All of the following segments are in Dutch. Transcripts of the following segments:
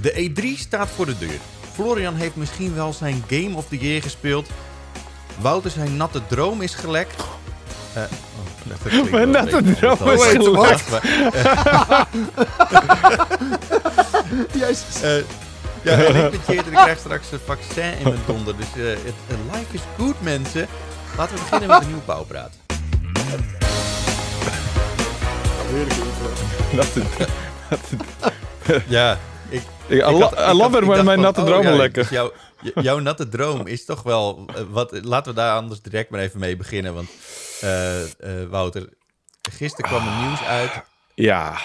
De E3 staat voor de deur. Florian heeft misschien wel zijn Game of the Year gespeeld. Wouter zijn natte droom is gelekt. Eh, oh, Mijn natte droom is gelekt. Jezus. Eh, ja, en ik ben ik krijg straks een vaccin in mijn donder. Dus eh, het, life is goed, mensen. Laten we beginnen met een nieuwe bouwpraat. Dat is- Ja, I, had- lo- ik I love it when mijn natte oh, ja, lekker. dus jouw, j- jouw natte droom is toch wel... eh, wat, laten we daar anders direct maar even mee beginnen. Want eh, eh, Wouter, gisteren kwam er nieuws uit. Ja.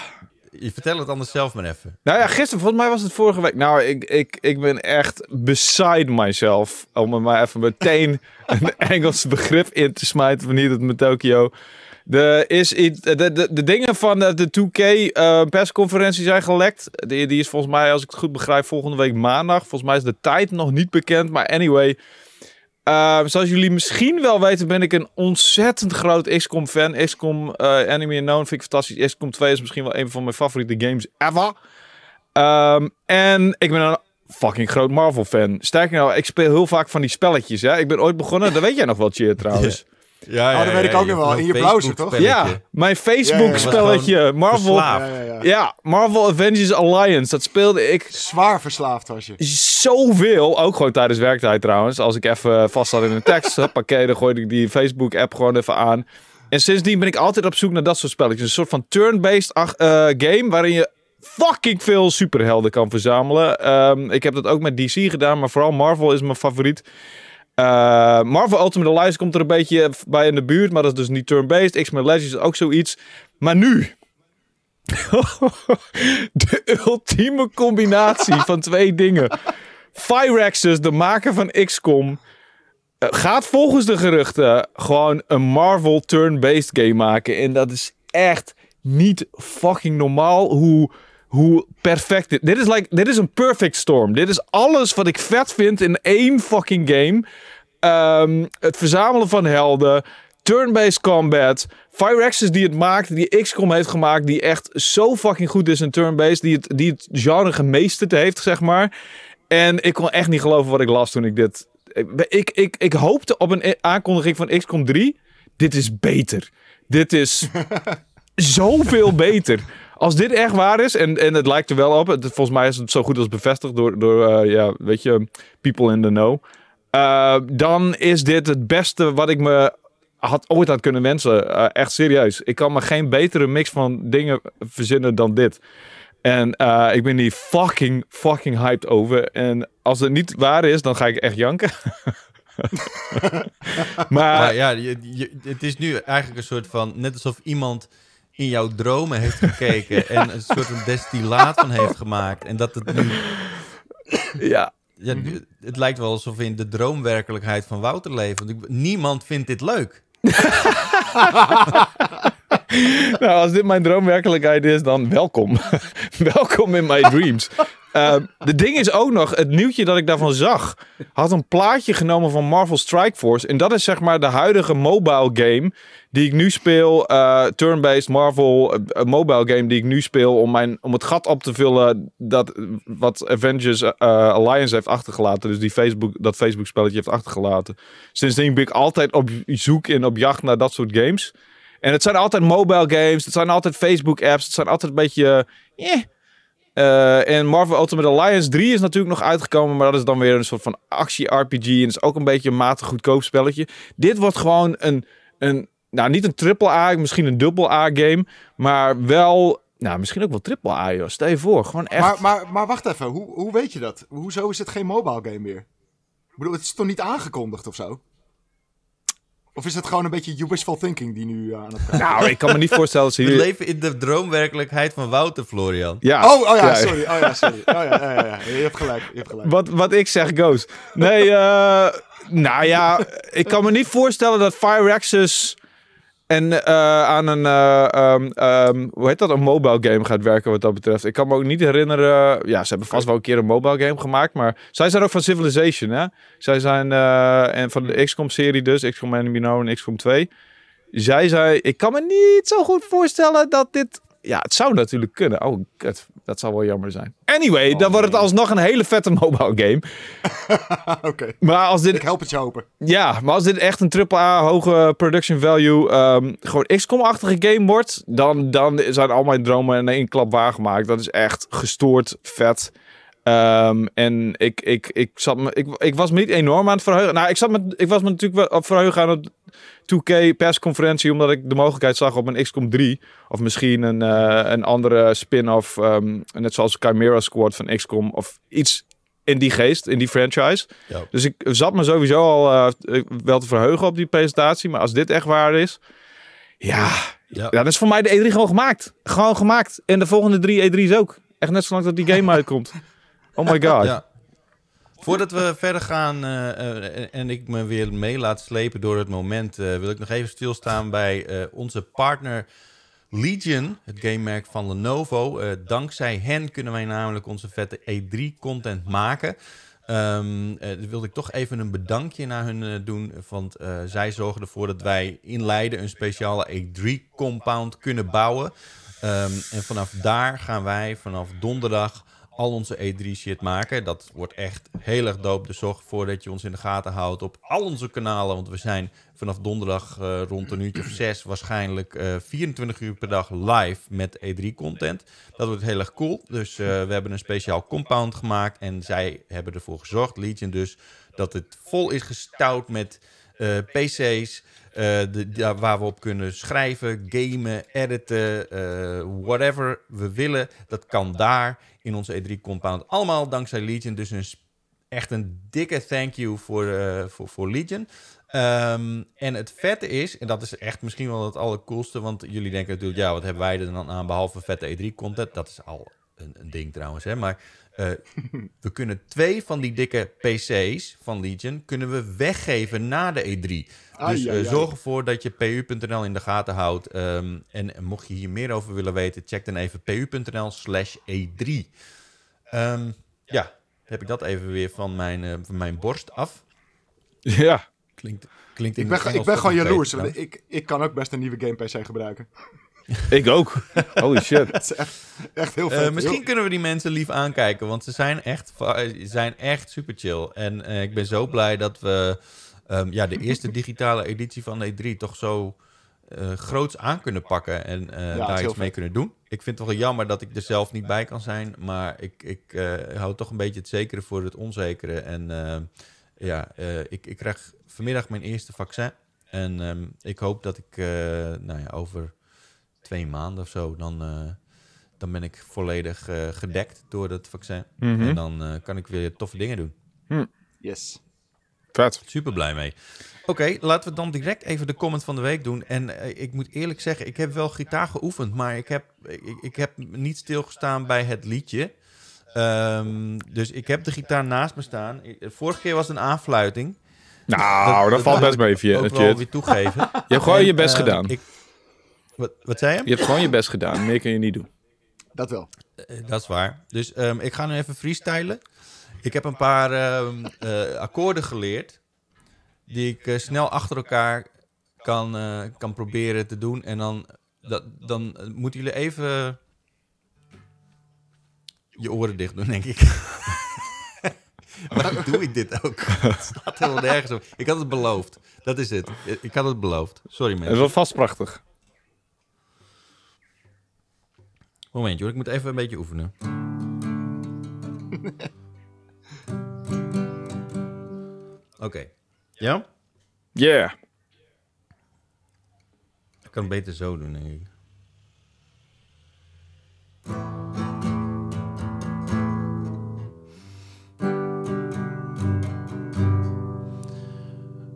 Je vertel het anders zelf maar even. Nou ja, gisteren, volgens mij was het vorige week. Nou, ik, ik, ik ben echt beside myself. Om er maar even meteen een Engels begrip in te smijten van hier tot met Tokio. Er is de, de, de dingen van de, de 2K eh, persconferentie zijn gelekt. Die, is volgens mij, als ik het goed begrijp, volgende week maandag. Volgens mij is de tijd nog niet bekend. Maar anyway, eh, zoals jullie misschien wel weten, ben ik een ontzettend groot XCOM fan. XCOM eh Enemy Unknown vind ik fantastisch. XCOM 2 is misschien wel een van mijn favoriete games ever. Ehm, en ik ben een fucking groot Marvel fan. Sterker nog, ik speel heel vaak van die spelletjes. Hè? Ik ben ooit begonnen, dat weet jij nog wel, Cheer trouwens. Ja, Oh, dat weet ik ook nog wel. In je browser, toch? Ja, mijn Facebook spelletje. Marvel. verslaafd. Ja, ja, ja. Ja, Marvel Avengers Alliance. Dat speelde ik Zwaar verslaafd was je. zoveel. Ook gewoon tijdens werktijd trouwens. Als ik even vast zat in een tekst. Hoppakee, dan gooide ik die Facebook app gewoon even aan. En sindsdien ben ik altijd op zoek naar dat soort spelletjes. Een soort van turn-based eh, game waarin je fucking veel superhelden kan verzamelen. Ehm, ik heb dat ook met DC gedaan, maar vooral Marvel is mijn favoriet. Eh, Marvel Ultimate Alliance komt er een beetje bij in de buurt, maar dat is dus niet turn-based. X-Men Legends is ook zoiets. Maar nu, de ultieme combinatie van twee dingen. Firaxis, de maker van XCOM, eh, gaat volgens de geruchten gewoon een Marvel turn-based game maken. En dat is echt niet fucking normaal hoe, hoe perfect dit... Dit is, like, dit is een perfect storm. Dit is alles wat ik vet vind in één fucking game. Ehm, het verzamelen van helden, turn-based combat, Firaxis die het maakt, die XCOM heeft gemaakt, die echt zo fucking goed is in turn-based, die het, die het genre gemeesterd heeft, zeg maar. En ik kon echt niet geloven wat ik las toen ik dit... Ik, ik, ik, ik hoopte op een aankondiging van XCOM 3. Dit is beter. Dit is zoveel beter. Als dit echt waar is, en, en het lijkt er wel op, het, volgens mij is het zo goed als bevestigd door, door eh, ja, weet je, people in the know. Eh, dan is dit het beste wat ik me had, ooit had kunnen wensen. Eh, echt serieus. Ik kan me geen betere mix van dingen verzinnen dan dit. En ik ben hier fucking, fucking hyped over. En als het niet waar is, dan ga ik echt janken. maar Maar ja, je, je- het is nu eigenlijk een soort van... Net alsof iemand in jouw dromen heeft gekeken... en een soort van destillaat van heeft gemaakt. En dat het nu... ja, Ja, Het lijkt wel alsof we in de droomwerkelijkheid van Wouter leven. Want ik, niemand vindt dit leuk. nou, als dit mijn droomwerkelijkheid is, dan welkom. welkom in my dreams. Eh, de ding is ook nog, het nieuwtje dat ik daarvan zag, had een plaatje genomen van Marvel Strike Force. En dat is zeg maar de huidige mobile game die ik nu speel. eh, turn-based Marvel eh, mobile game die ik nu speel om, mijn, om het gat op te vullen dat wat Avengers Alliance heeft achtergelaten. Dus die Facebook, dat Facebook spelletje heeft achtergelaten. Sindsdien ben ik altijd op zoek en op jacht naar dat soort games. En het zijn altijd mobile games. Het zijn altijd Facebook apps. Het zijn altijd een beetje... Eh, en Marvel Ultimate Alliance 3 is natuurlijk nog uitgekomen. Maar dat is dan weer een soort van actie-RPG. En is ook een beetje een matig goedkoop spelletje. Dit wordt gewoon een... een nou, niet een triple A, misschien een dubbel A game. Maar wel... Nou, misschien ook wel triple A, joh. Stel je voor. Gewoon echt... Maar, maar, maar wacht even, hoe, hoe weet je dat? Hoezo is het geen mobile game meer? Ik bedoel, het is toch niet aangekondigd of zo? Of is het gewoon een beetje you wishful thinking die nu eh, aan het Nou, ik kan me niet voorstellen dat ze We hier... leven in de droomwerkelijkheid van Wouter, Florian. Ja, Oh, oh ja, sorry. Oh ja, sorry. Oh ja, ja, ja, ja. Je hebt gelijk. Je hebt gelijk. Wat, wat ik zeg, goes. Nee, eh, nou ja, ik kan me niet voorstellen dat Firaxis en eh, aan een, eh, ehm, ehm, hoe heet dat, een mobile game gaat werken wat dat betreft. Ik kan me ook niet herinneren, ja, ze hebben vast wel een keer een mobile game gemaakt, maar zij zijn ook van Civilization, hè? Zij zijn, eh, en van de XCOM-serie dus, XCOM Enemy Known en XCOM 2. Zij zei, ik kan me niet zo goed voorstellen dat dit ja, het zou natuurlijk kunnen. Oh, kut. Dat zou wel jammer zijn. Anyway, dan wordt het alsnog een hele vette mobile game. Oké, Maar als dit ik help het je hopen. Ja, maar als dit echt een AAA hoge production value, ehm, gewoon XCOM-achtige game wordt, dan, dan zijn al mijn dromen in één klap waargemaakt. Dat is echt gestoord vet. Ehm, en ik, ik, ik, zat me, ik, ik was me niet enorm aan het verheugen. Nou, ik, zat me, ik was me natuurlijk wel het verheugen aan de 2K persconferentie, omdat ik de mogelijkheid zag op een XCOM 3. Of misschien een, eh, een andere spin-off, ehm, net zoals Chimera Squad van XCOM. Of iets in die geest, in die franchise. Ja. Dus ik zat me sowieso al eh, wel te verheugen op die presentatie. Maar als dit echt waar is, ja, Ja. ja, dan is voor mij de E3 gewoon gemaakt. Gewoon gemaakt. En de volgende drie E3's ook. Echt net zolang dat die game uitkomt. Oh my god. Voordat we verder gaan eh, eh, en ik me weer mee laat slepen door het moment, eh, wil ik nog even stilstaan bij onze partner Legion, het gamemerk van Lenovo. Dankzij hen kunnen wij namelijk onze vette E3-content maken. Dan wilde ik toch even een bedankje naar hun doen. Want zij zorgen ervoor dat wij in Leiden een speciale E3-compound kunnen bouwen. Ehm, en vanaf daar gaan wij vanaf donderdag al onze E3-shit maken. Dat wordt echt heel erg dope. Dus zorg ervoor dat je ons in de gaten houdt op al onze kanalen. Want we zijn vanaf donderdag eh, rond een uurtje of zes waarschijnlijk eh, 24 uur per dag live met E3-content. Dat wordt heel erg cool. Dus eh, we hebben een speciaal compound gemaakt. En zij hebben ervoor gezorgd, Legion dus, dat het vol is gestouwd met eh, PC's. eh, de, waar we op kunnen schrijven, gamen, editen, eh, whatever we willen. Dat kan daar in onze E3-compound. Allemaal dankzij Legion. Dus een, echt een dikke thank you voor, eh, voor, voor Legion. Ehm, en het vette is, en dat is echt misschien wel het allercoolste, want jullie denken natuurlijk, ja, wat hebben wij er dan aan behalve vette E3-content? Dat is al een, een ding trouwens, hè. Maar eh, we kunnen twee van die dikke PC's van Legion kunnen we weggeven na de E3. Ai, Dus eh, zorg ervoor dat je pu.nl in de gaten houdt. Ehm, en, mocht je hier meer over willen weten, check dan even pu.nl slash E3. Ehm, ja, heb ik dat even weer van mijn, eh, van mijn borst af. Ja. Klinkt, klinkt in Ik ben, ik ben gewoon jaloers. Ik, ik kan ook best een nieuwe game PC gebruiken. Ik ook. Holy shit. Dat is echt, echt heel Eh, vet. misschien Heel- kunnen we die mensen lief aankijken, want ze zijn echt, va- zijn echt super chill. En eh, ik ben zo blij dat we ehm, ja, de eerste digitale editie van E3 toch zo eh groots aan kunnen pakken en eh, daar iets mee vet. kunnen doen. Ik vind het wel jammer dat ik er zelf niet bij kan zijn, maar ik, ik eh, hou toch een beetje het zekere voor het onzekere. En eh, ja, eh, ik, ik krijg vanmiddag mijn eerste vaccin. En ehm, ik hoop dat ik eh, nou ja, over twee maanden of zo, dan, eh, dan ben ik volledig eh, gedekt door dat vaccin. Mhm. En dan eh, kan ik weer toffe dingen doen. Yes. Vet. Super blij mee. Oké, laten we dan direct even de comment van de week doen. En ik moet eerlijk zeggen, ik heb wel gitaar geoefend, maar ik heb, ik, ik heb niet stilgestaan bij het liedje. Ehm, dus ik heb de gitaar naast me staan. Ik- Vorige keer was het een aanfluiting. Nou, dat, valt best mee, ik ook Chit. wel weer toegeven. Je hebt gewoon En, je best gedaan. ik- wat, wat zei je? Je hebt gewoon je best gedaan. Meer kun je niet doen. Dat wel. Eh, dat is waar. Dus ehm, ik ga nu even freestylen. Ik heb een paar ehm, eh, akkoorden geleerd. Die ik eh, snel achter elkaar kan, eh, kan proberen te doen. En dan, dat, dan eh, moeten jullie even je oren dicht doen, denk ik. Waarom doe ik dit ook? Het staat helemaal nergens op. Ik had het beloofd. Dat is het. Ik had het beloofd. Sorry Dat is mensen. wel vast prachtig. Momentje hoor, ik moet even een beetje oefenen. Oké. Ja? Yeah. Ik kan het beter zo doen, denk ik.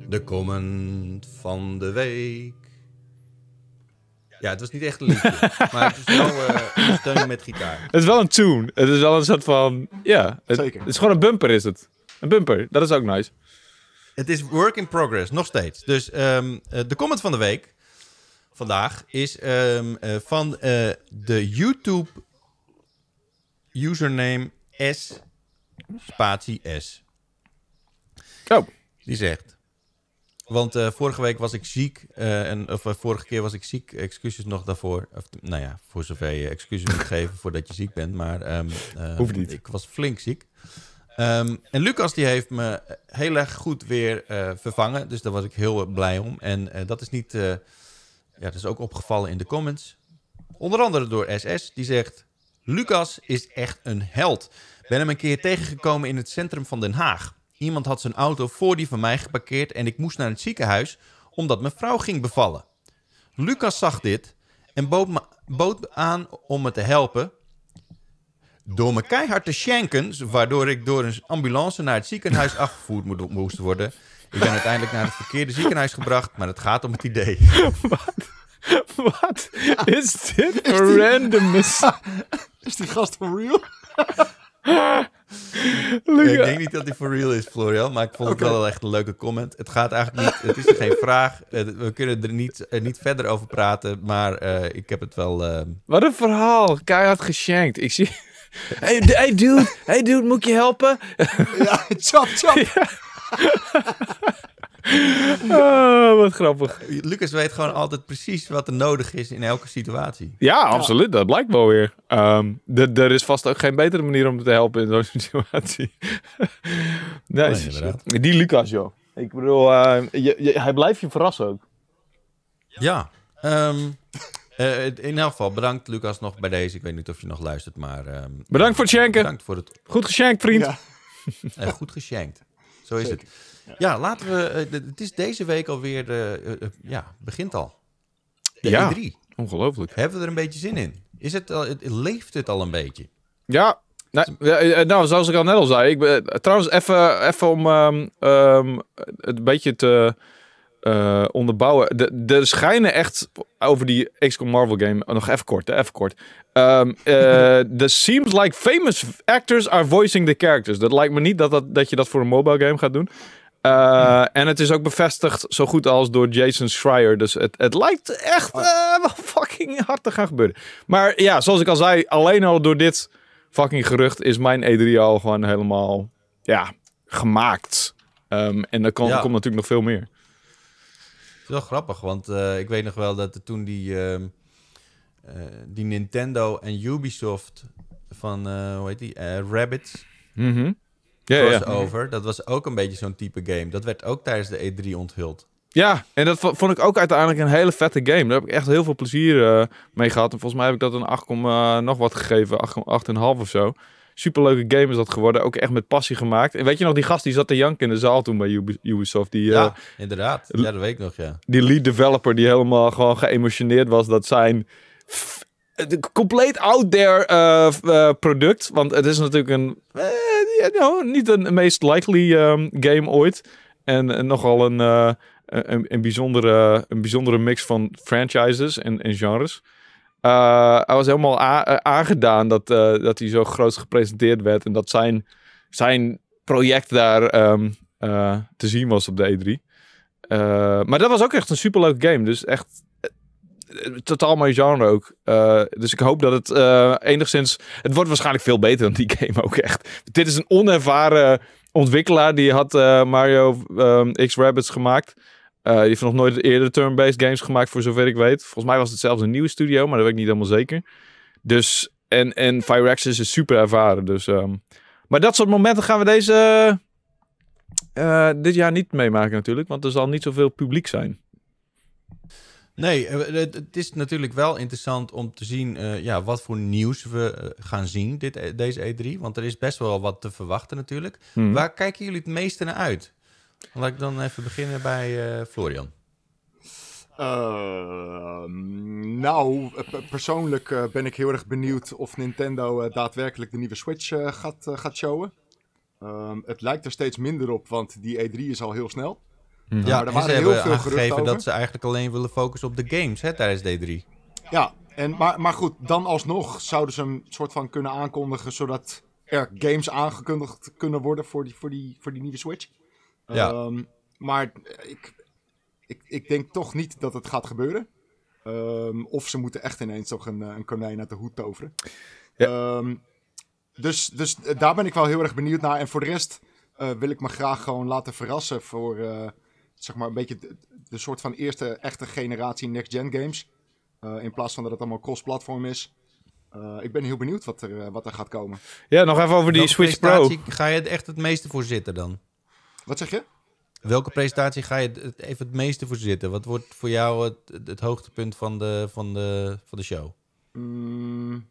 De comment van de week. Ja, het was niet echt een liedje, maar het is wel eh, een steun met gitaar. Het is wel een tune. Het is wel een soort van... Ja. Het, Zeker. Het is gewoon een bumper, is het. Een bumper. Dat is ook nice. Het is work in progress, nog steeds. Dus ehm, eh, de comment van de week vandaag is ehm, eh, van eh, de YouTube username S spatie S. Oh. Die zegt: Want eh, vorige week was ik ziek. eh, en, of eh, vorige keer was ik ziek. Excuses nog daarvoor. Of, nou ja, voor zover je excuses moet geven voordat je ziek bent. Maar ehm, eh, Hoeft niet. ik was flink ziek. Ehm, en Lucas die heeft me heel erg goed weer vervangen. Dus daar was ik heel blij om. En dat is niet... ja, dat is ook opgevallen in de comments. Onder andere door SS. Die zegt... Lucas is echt een held. Ben hem een keer tegengekomen in het centrum van Den Haag. Iemand had zijn auto voor die van mij geparkeerd en ik moest naar het ziekenhuis omdat mijn vrouw ging bevallen. Lucas zag dit en bood me, bood me aan om me te helpen. Door me keihard te shanken, waardoor ik door een ambulance naar het ziekenhuis afgevoerd moest worden. Ik ben uiteindelijk naar het verkeerde ziekenhuis gebracht, maar het gaat om het idee. Wat is dit voor randomness? Is die gast van real? Ik denk niet dat hij for real is, Florian, maar ik vond het wel echt een leuke comment. Het gaat eigenlijk niet, het is er geen vraag. Eh, We kunnen er niet, er niet verder over praten, maar eh, ik heb het wel... eh, Wat een verhaal. Keihard geshankt. Ik zie... Hey, hey dude, hey dude, moet ik je helpen? ja, chop, chop. Oh, wat grappig. Lucas weet gewoon altijd precies wat er nodig is in elke situatie. Ja, absoluut. Dat blijkt wel weer. Ehm, er is vast ook geen betere manier om te helpen in zo'n situatie. nee, Nee, inderdaad. die Lucas, joh. Ik bedoel, eh, je, je- hij blijft je verrassen ook. Ja, ehm, eh, in elk geval bedankt Lucas nog bij deze. Ik weet niet of je nog luistert, maar ehm, Bedankt voor het shanken. bedankt voor het Goed geshankt, vriend. Ja. eh, goed geshankt. Zo is Zeker. het. Ja, laten we. eh, het is deze week alweer. eh, eh, eh, ja, begint al. De Ja. E3. Ongelooflijk. Hebben we er een beetje zin in? Is het al, het- leeft het al een beetje? Ja, nou, zoals ik al net al zei. Ik ben, trouwens, even, even om ehm, ehm, het een beetje te onderbouwen. De, er schijnen echt over die XCOM Marvel game... oh, nog even kort, hè, even kort. Eh, the seems like famous actors are voicing the characters. Dat lijkt me niet dat, dat, dat je dat voor een mobile game gaat doen. Eh, En het is ook bevestigd zo goed als door Jason Schreier. Dus het, het lijkt echt eh, wel fucking hard te gaan gebeuren. Maar ja, zoals ik al zei, alleen al door dit fucking gerucht is mijn E3 al gewoon helemaal ja, gemaakt. Ehm, en er Ja. komt natuurlijk nog veel meer. Het is wel grappig, want eh, ik weet nog wel dat toen die, ehm, eh, die Nintendo en Ubisoft van, hoe heet die, Eh, Rabbids Ja, ja. dat was ook een beetje zo'n type game. Dat werd ook tijdens de E3 onthuld. ja, en dat vo- vond ik ook uiteindelijk een hele vette game. Daar heb ik echt heel veel plezier eh, mee gehad. En volgens mij heb ik dat een 8, eh, nog wat gegeven, 8, 8,5 of zo. Superleuke game is dat geworden. Ook echt met passie gemaakt. En weet je nog, die gast die zat te janken in de zaal toen bij Ubi- Ubisoft. Die, Ja, eh, inderdaad. Ja, dat weet ik nog, ja. die lead developer die helemaal gewoon geëmotioneerd was dat zijn een compleet out there eh, eh, product. Want het is natuurlijk een eh, nou, niet een meest likely ehm, game ooit. En, nogal een, een, een, bijzondere, een bijzondere mix van franchises en, en genres. Hij was helemaal aangedaan dat, dat hij zo groot gepresenteerd werd. En dat zijn, zijn project daar ehm, eh, te zien was op de E3. Eh, maar dat was ook echt een superleuk game. Dus echt totaal mijn genre ook. Eh, dus ik hoop dat het eh, enigszins... Het wordt waarschijnlijk veel beter dan die game ook echt. Dit is een onervaren ontwikkelaar. Die had eh, Mario X Rabbids gemaakt. Die heeft nog nooit eerder turn-based games gemaakt, voor zover ik weet. Volgens mij was het zelfs een nieuwe studio, maar dat weet ik niet helemaal zeker. Dus, en, en Firaxis is super ervaren. Dus, ehm, maar dat soort momenten gaan we deze, dit jaar niet meemaken natuurlijk. Want er zal niet zoveel publiek zijn. Nee, eh, het, het is natuurlijk wel interessant om te zien eh, ja, wat voor nieuws we eh, gaan zien dit, eh, deze E3. Want er is best wel wat te verwachten natuurlijk. Hmm. Waar kijken jullie het meeste naar uit? Laat ik dan even beginnen bij eh, Florian. Ehm, nou, eh, pe- persoonlijk eh, ben ik heel erg benieuwd of Nintendo eh, daadwerkelijk de nieuwe Switch eh, gaat, eh, gaat showen. Ehm, het lijkt er steeds minder op, want die E3 is al heel snel. Ja, er en waren ze heel hebben veel geruchten dat ze eigenlijk alleen willen focussen op de games hè, tijdens D3. Ja, en, maar, maar goed, dan alsnog zouden ze een soort van kunnen aankondigen, zodat er games aangekondigd kunnen worden voor die, voor die, voor die nieuwe Switch. Ja. Ehm, maar ik, ik, ik denk toch niet dat het gaat gebeuren. Ehm, of ze moeten echt ineens toch een, een konijn uit de hoed toveren. Ehm, dus, dus eh, daar ben ik wel heel erg benieuwd naar. En voor de rest eh, wil ik me graag gewoon laten verrassen voor, eh, zeg maar een beetje de, de soort van eerste echte generatie next-gen games. Eh, in plaats van dat het allemaal cross-platform is. Eh, ik ben heel benieuwd wat er, eh, wat er gaat komen. Ja, nog even over die Welke Switch Pro. presentatie Ga je er echt het meeste voor zitten dan? Wat zeg je? Welke presentatie ga je het- even het meeste voor zitten? Wat wordt voor jou het, het hoogtepunt van de, van, de, van de show? Mm,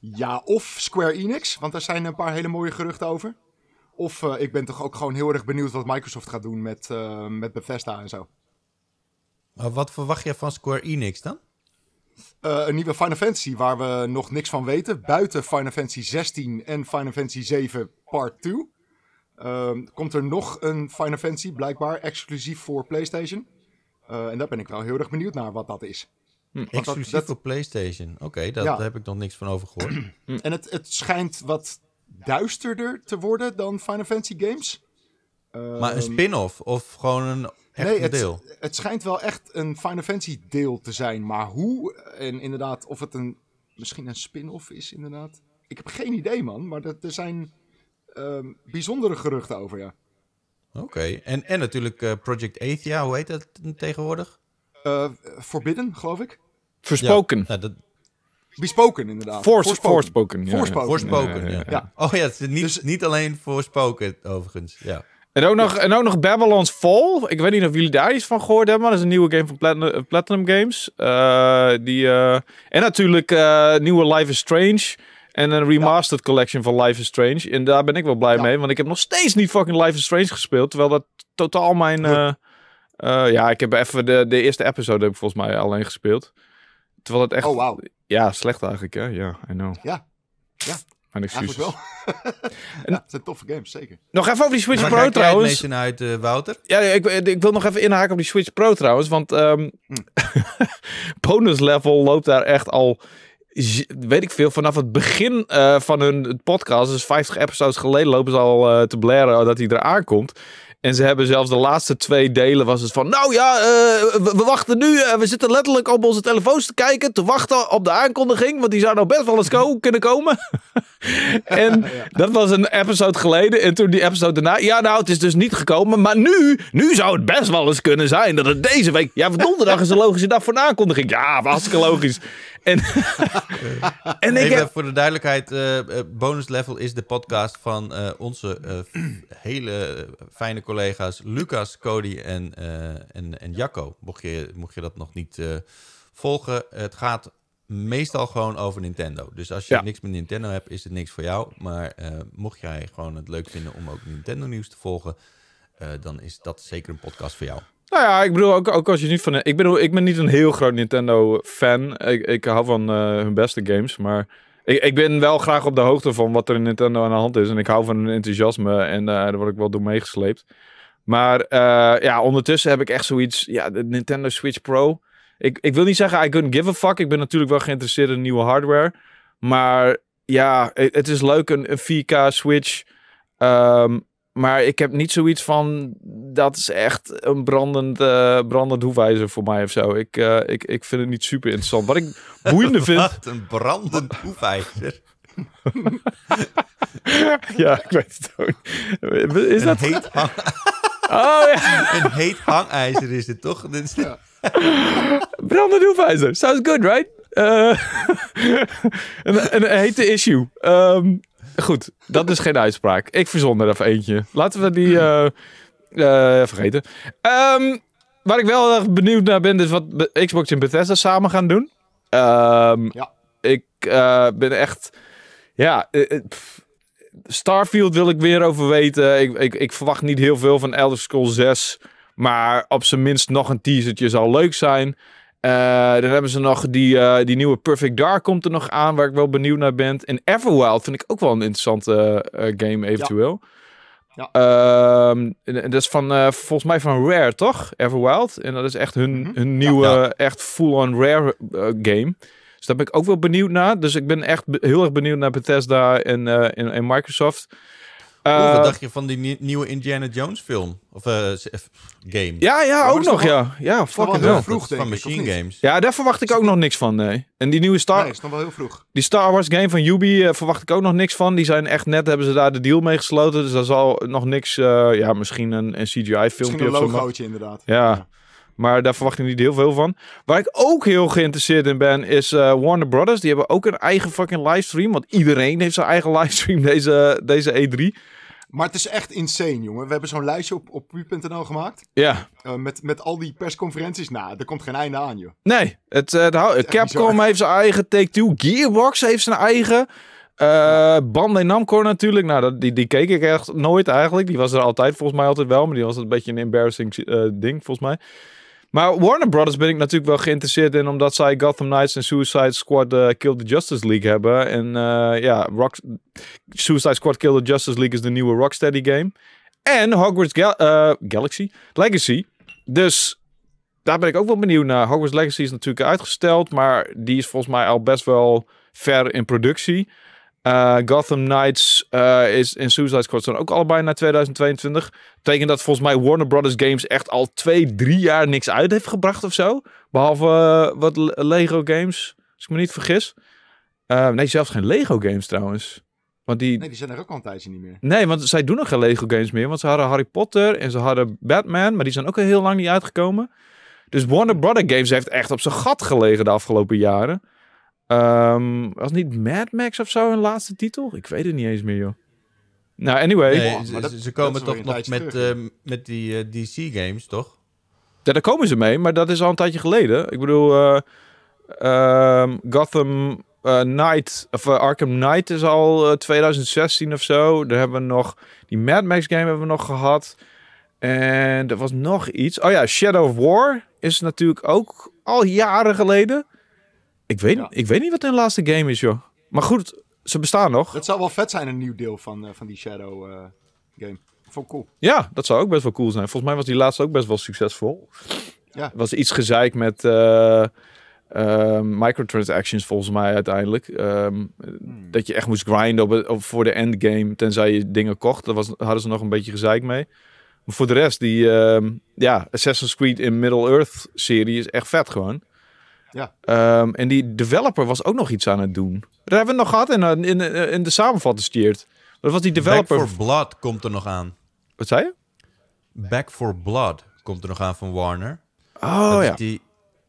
ja, of Square Enix, want daar zijn een paar hele mooie geruchten over. Of eh, ik ben toch ook gewoon heel erg benieuwd wat Microsoft gaat doen met, eh, met Bethesda en zo. Maar wat verwacht je van Square Enix dan? Eh, een nieuwe Final Fantasy waar we nog niks van weten. Buiten Final Fantasy 16 en Final Fantasy 7 Part 2. Ehm, komt er nog een Final Fantasy, blijkbaar exclusief voor PlayStation. Eh, en daar ben ik wel heel erg benieuwd naar wat dat is. Dat- Exclusief dat- voor PlayStation. Oké, dat- Ja. daar heb ik nog niks van over gehoord. En het, het schijnt wat duisterder te worden dan Final Fantasy games. maar een Ehm, spin-off of gewoon een echt nee, het, deel? het schijnt wel echt een Final Fantasy deel te zijn. Maar hoe en inderdaad of het een, misschien een spin-off is inderdaad. Ik heb geen idee man, maar dat, er zijn ehm, bijzondere geruchten over ja. Oké, en, en natuurlijk eh, Project Athia, hoe heet dat tegenwoordig? Eh, Forbidden geloof ik. Verspoken. Ja, nou, dat, Bespoken inderdaad. Ja. Voorspoken. Voorspoken, Ja, ja, ja, ja. Oh ja, het is niet, Dus- niet alleen voorspoken overigens. Ja. En ook, nog, en ook nog Babylon's Fall. Ik weet niet of jullie daar iets van gehoord hebben. Maar dat is een nieuwe game van Platinum, Platinum Games. Eh, die, eh, en natuurlijk eh, nieuwe Life is Strange. En een remastered collection van Life is Strange. En daar ben ik wel blij Ja. mee. Want ik heb nog steeds niet fucking Life is Strange gespeeld. Terwijl dat totaal mijn... eh, eh, ja, ik heb even de, de eerste episode heb ik volgens mij alleen gespeeld. Terwijl het echt... Oh wauw. Ja, slecht eigenlijk hè. Ja, I know. Ja, Ja, Mijn excuses. eigenlijk wel. ja, het zijn toffe games, zeker. Nog even over die Switch Pro trouwens. meeste naar uit, eh, Wouter? Ja, ik, ik wil nog even inhaken op die Switch Pro trouwens. Want ehm bonus level loopt daar echt al, weet ik veel, vanaf het begin eh, van hun podcast. Dus 50 episodes geleden lopen ze al eh, te blaren dat hij eraan komt. En ze hebben zelfs de laatste twee delen was het van... Nou ja, eh, we, we wachten nu. eh, we zitten letterlijk op onze telefoons te kijken. Te wachten op de aankondiging. Want die zou nou best wel eens ko- kunnen komen. en dat was een episode geleden. En toen die episode daarna... Ja, nou, het is dus niet gekomen. Maar nu, nu zou het best wel eens kunnen zijn dat het deze week... Ja, donderdag is een logische dag voor een aankondiging. Ja, hartstikke logisch. En, en ik Even heb... voor de duidelijkheid, eh, Bonus Level is de podcast van eh, onze hele fijne collega's Lucas, Cody en, en, en Jacco. Mocht je, mocht je dat nog niet volgen, het gaat meestal gewoon over Nintendo. Dus als je Ja. niks met Nintendo hebt, is het niks voor jou. Maar mocht jij gewoon het leuk vinden om ook Nintendo nieuws te volgen, dan is dat zeker een podcast voor jou. Nou ja, ik bedoel, ook, als je niet van... Ik ben, ik ben niet een heel groot Nintendo-fan. Ik, ik hou van eh, hun beste games, maar... Ik, ik ben wel graag op de hoogte van wat er in Nintendo aan de hand is. En ik hou van hun enthousiasme en eh, daar word ik wel door meegesleept. Maar eh, ja, ondertussen heb ik echt zoiets... Ja, de Nintendo Switch Pro... Ik, ik wil niet zeggen, I couldn't give a fuck. Ik ben natuurlijk wel geïnteresseerd in nieuwe hardware. Maar ja, het, is leuk, een, een 4K Switch... Ehm, maar ik heb niet zoiets van, dat is echt een brandend, eh brandend hoefijzer voor mij of zo. Ik, eh, ik, ik vind het niet super interessant. Wat ik boeiende vind... Wat een brandend hoefijzer. ja, ik weet het ook. Is Een dat... heet, hang, Oh ja, een heet hangijzer is het toch? Dit is- brandend hoefijzer. Sounds good, right? Eh, een, een, een hete issue. Ehm, goed, dat is geen uitspraak. Ik verzon er even eentje. Laten we die eh, eh, vergeten. Ehm, waar ik wel erg benieuwd naar ben, is wat Xbox en Bethesda samen gaan doen. Ehm, Ja. Ik eh, ben echt... Ja, pff, Starfield wil ik weer over weten. Ik, ik, ik verwacht niet heel veel van Elder Scrolls 6. Maar op zijn minst nog een teasertje zal leuk zijn. Eh, dan hebben ze nog die, eh, die nieuwe Perfect Dark komt er nog aan, waar ik wel benieuwd naar ben. En Everwild vind ik ook wel een interessante eh, game eventueel. Ja. Ehm, dat is van, volgens mij van Rare, toch? Everwild. En dat is echt hun, Mhm. hun nieuwe, Ja. echt full-on Rare game. Dus daar ben ik ook wel benieuwd naar. Dus ik ben echt heel erg benieuwd naar Bethesda en, en, en Microsoft. Eh, wat dacht je van die nie- nieuwe Indiana Jones film? Of eh, eh, game? Ja, ja, ook nog, wel- ja. Ja, wel fucking heel hell. vroeg, van Machine? Games. Ja, daar verwacht ik ook nog niks van, nee. En die nieuwe Star, Nee, is nog wel heel vroeg. die Star Wars game van Ubi eh, verwacht ik ook nog niks van. Die zijn echt net, hebben ze daar de deal mee gesloten. Dus daar zal nog niks, eh, ja, misschien een, een CGI-filmpje Misschien een of zo. maar- logootje inderdaad. Ja. Maar daar verwacht ik niet heel veel van. Waar ik ook heel geïnteresseerd in ben, is eh, Warner Brothers. Die hebben ook een eigen fucking livestream. Want iedereen heeft zijn eigen livestream deze, deze E3. Maar het is echt insane, jongen. We hebben zo'n lijstje op, op pu.nl gemaakt. Ja, eh, met, met al die persconferenties. Nou, er komt geen einde aan, joh. nee. Het, echt Capcom heeft zijn eigen Take-Two. Gearbox heeft zijn eigen. eh Bandai Namco natuurlijk. Nou, dat, die, die keek ik echt nooit eigenlijk. Die was er altijd volgens mij altijd wel. Maar die was een beetje een embarrassing ding volgens mij. Maar Warner Brothers ben ik natuurlijk wel geïnteresseerd in. Omdat zij Gotham Knights en Suicide Squad eh, Kill the Justice League hebben. En eh, ja, Rock, Suicide Squad Kill the Justice League is de nieuwe Rocksteady game. En Hogwarts eh, Galaxy Legacy. Dus daar ben ik ook wel benieuwd naar. Hogwarts Legacy is natuurlijk uitgesteld, maar die is volgens mij al best wel ver in productie. Eh, Gotham Knights eh, is in Suicide Squad zijn ook allebei naar 2022. Betekent dat volgens mij Warner Brothers Games echt al twee, drie jaar niks uit heeft gebracht of zo. Behalve eh, wat Le- Lego games, als ik me niet vergis. Nee, zelfs geen Lego games trouwens. Want die, Nee, die zijn er ook al een tijdje niet meer. Nee, want zij doen nog geen Lego games meer. Want ze hadden Harry Potter en ze hadden Batman, maar die zijn ook al heel lang niet uitgekomen. Dus Warner Brother Games heeft echt op zijn gat gelegen de afgelopen jaren. Ehm, was niet Mad Max of zo een laatste titel? Ik weet het niet eens meer, joh. Nou, anyway. Nee, Wow, ze, dat- komen toch nog met, eh, met die eh, DC-games, toch? Ja, daar komen ze mee, maar dat is al een tijdje geleden. Ik bedoel, eh, ehm, Gotham Knight, of Arkham Knight is al eh, 2016 of zo. Daar hebben we nog, die Mad Max game hebben we nog gehad. En er was nog iets. Oh ja, Shadow of War is natuurlijk ook al jaren geleden. Ik weet, Ja. ik weet niet wat hun laatste game is, joh. Maar goed, ze bestaan nog. Het zou wel vet zijn, een nieuw deel van, eh, van die Shadow eh, game. Vond ik cool. Ja, dat zou ook best wel cool zijn. Volgens mij was die laatste ook best wel succesvol. Ja. Was iets gezeik met eh, eh, microtransactions volgens mij uiteindelijk. Ehm, Dat je echt moest grinden op, voor de endgame tenzij je dingen kocht. Daar was, hadden ze nog een beetje gezeik mee. Maar voor de rest, die ehm, ja, Assassin's Creed in Middle-earth serie is echt vet gewoon. Ja. Ehm, en die developer was ook nog iets aan het doen. Dat hebben we nog gehad in, in, in, in de samenvatting. Dat was die Back developer. for Blood komt er nog aan. Wat zei je? Back for Blood komt er nog aan van Warner. Oh dat, ja. is die,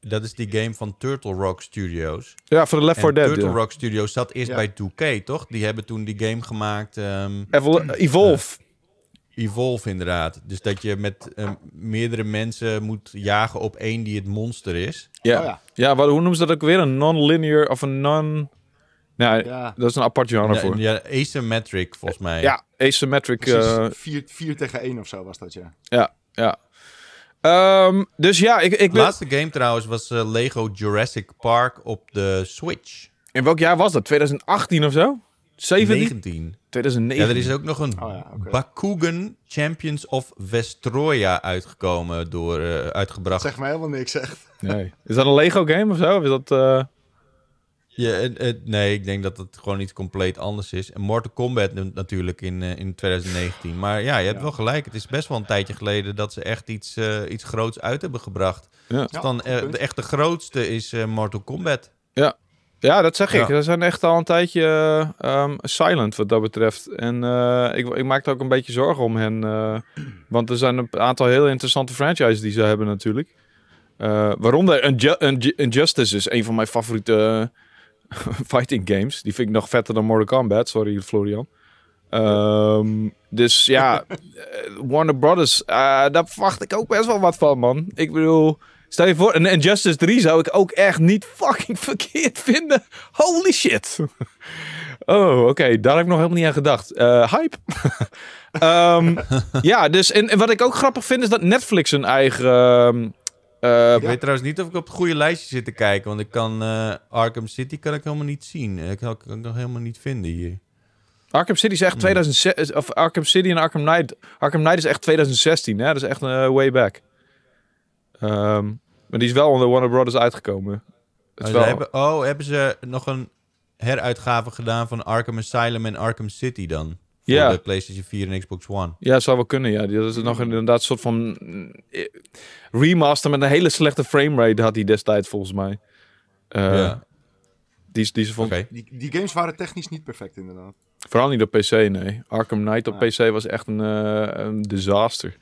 dat is die game van Turtle Rock Studios. Ja, voor de Left 4 en Dead. Turtle ja. Rock Studios zat eerst Ja. bij 2K, toch? Die hebben toen die game gemaakt, ehm, Evol- Evolve. Evolve inderdaad. Dus dat je met ehm, meerdere mensen moet jagen op één die het monster is. Ja. Oh ja. ja. wat, hoe noemen ze dat ook weer? Een non-linear of een non... Nou, Ja, dat is een apart genre Ja, voor. Ja, ja, asymmetric volgens mij. asymmetric. precies. eh, 4 4 tegen 1 of zo was dat, ja. ja, ja. Ehm, dus ja, ik, ik De ben... laatste game trouwens was eh, Lego Jurassic Park op de Switch. In welk jaar was dat? 2018 of zo? 17? 19. 2009. Ja, er is ook nog een Oh ja. Bakugan Champions of Vestroia uitgekomen, door, eh, uitgebracht. Zeg me helemaal niks, echt. Nee. Is dat een Lego game of zo? Of is dat... eh, Ja, het- het- nee, ik denk dat het gewoon iets compleet anders is. En Mortal Kombat natuurlijk in, eh, in 2019. Maar ja, je hebt Ja. wel gelijk. Het is best wel een tijdje geleden dat ze echt iets, eh, iets groots uit hebben gebracht. ja. Dus dan, eh, punt. de echte grootste is eh, Mortal Kombat. ja, dat zeg ik. Ja. Ze zijn echt al een tijdje eh, ehm, silent wat dat betreft. En eh, ik, ik maak er ook een beetje zorgen om hen. eh, want er zijn een aantal heel interessante franchises die ze hebben natuurlijk. Waaronder Inju- Inju- Injustice is een van mijn favoriete fighting games. Die vind ik nog vetter dan Mortal Kombat. Sorry, Florian. Ehm, dus ja, Warner Brothers, daar verwacht ik ook best wel wat van, man. Ik bedoel, stel je voor, en Injustice 3 zou ik ook echt niet fucking verkeerd vinden. Holy shit. Oh, oké, daar heb ik nog helemaal niet aan gedacht. Eh, hype. Ehm, ja, dus en, en wat ik ook grappig vind is dat Netflix een eigen. ehm, eh, Ik weet trouwens niet of ik op het goede lijstje zit te kijken. Want ik kan eh, Arkham City kan ik helemaal niet zien. Ik kan kan ik nog helemaal niet vinden hier. Arkham City is echt 2006, of Arkham City en Arkham Knight. Arkham Knight is echt 2016, hè? Dat is echt een way back. Ehm, maar die is wel onder Warner Brothers uitgekomen. Het Oh, wel... hebben, oh, hebben ze nog een heruitgave gedaan van Arkham Asylum en Arkham City dan? Voor Ja. de PlayStation 4 en Xbox One. Ja, zou wel kunnen, ja. Dat is nog inderdaad een soort van eh, remaster met een hele slechte framerate had hij destijds volgens mij. Eh, ja. Die, die ze vond. Die, die games waren technisch niet perfect, inderdaad. Vooral niet op PC, nee. Arkham Knight op Ja. PC was echt een, eh, een disaster.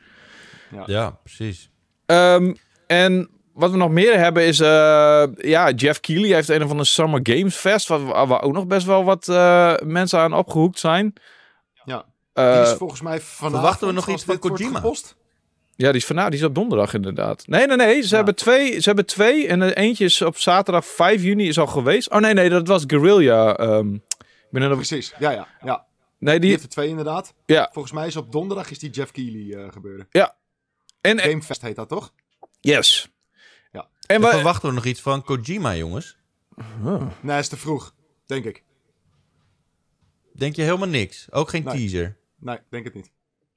Ja, precies. Ehm, en wat we nog meer hebben is... eh, ja, Jeff Keighley heeft een of andere Summer Games Fest... Waar, ook nog best wel wat eh, mensen aan opgehoekt zijn. Ja. Eh, Die is volgens mij vanavond... verwachten we nog iets van Kojima? gepost. Ja, die is vanavond, die is op donderdag inderdaad. Nee, nee, nee. Ze, Ja. hebben, twee, ze hebben twee. En de eentje is op zaterdag 5 juni is al geweest. Oh nee, nee, dat was Guerrilla. ehm ik ben er nog... Precies, ja, ja. ja. Nee, Die die... heeft er twee inderdaad. Ja. Volgens mij is op donderdag is die Jeff Keighley eh, gebeuren. En, en- Gamefest heet dat, toch? Yes. Ja. En En we... verwachten we nog iets van Kojima, jongens? Nee, is te vroeg. Denk ik. Denk je helemaal niks? Ook geen Nee. teaser? Nee, denk het niet.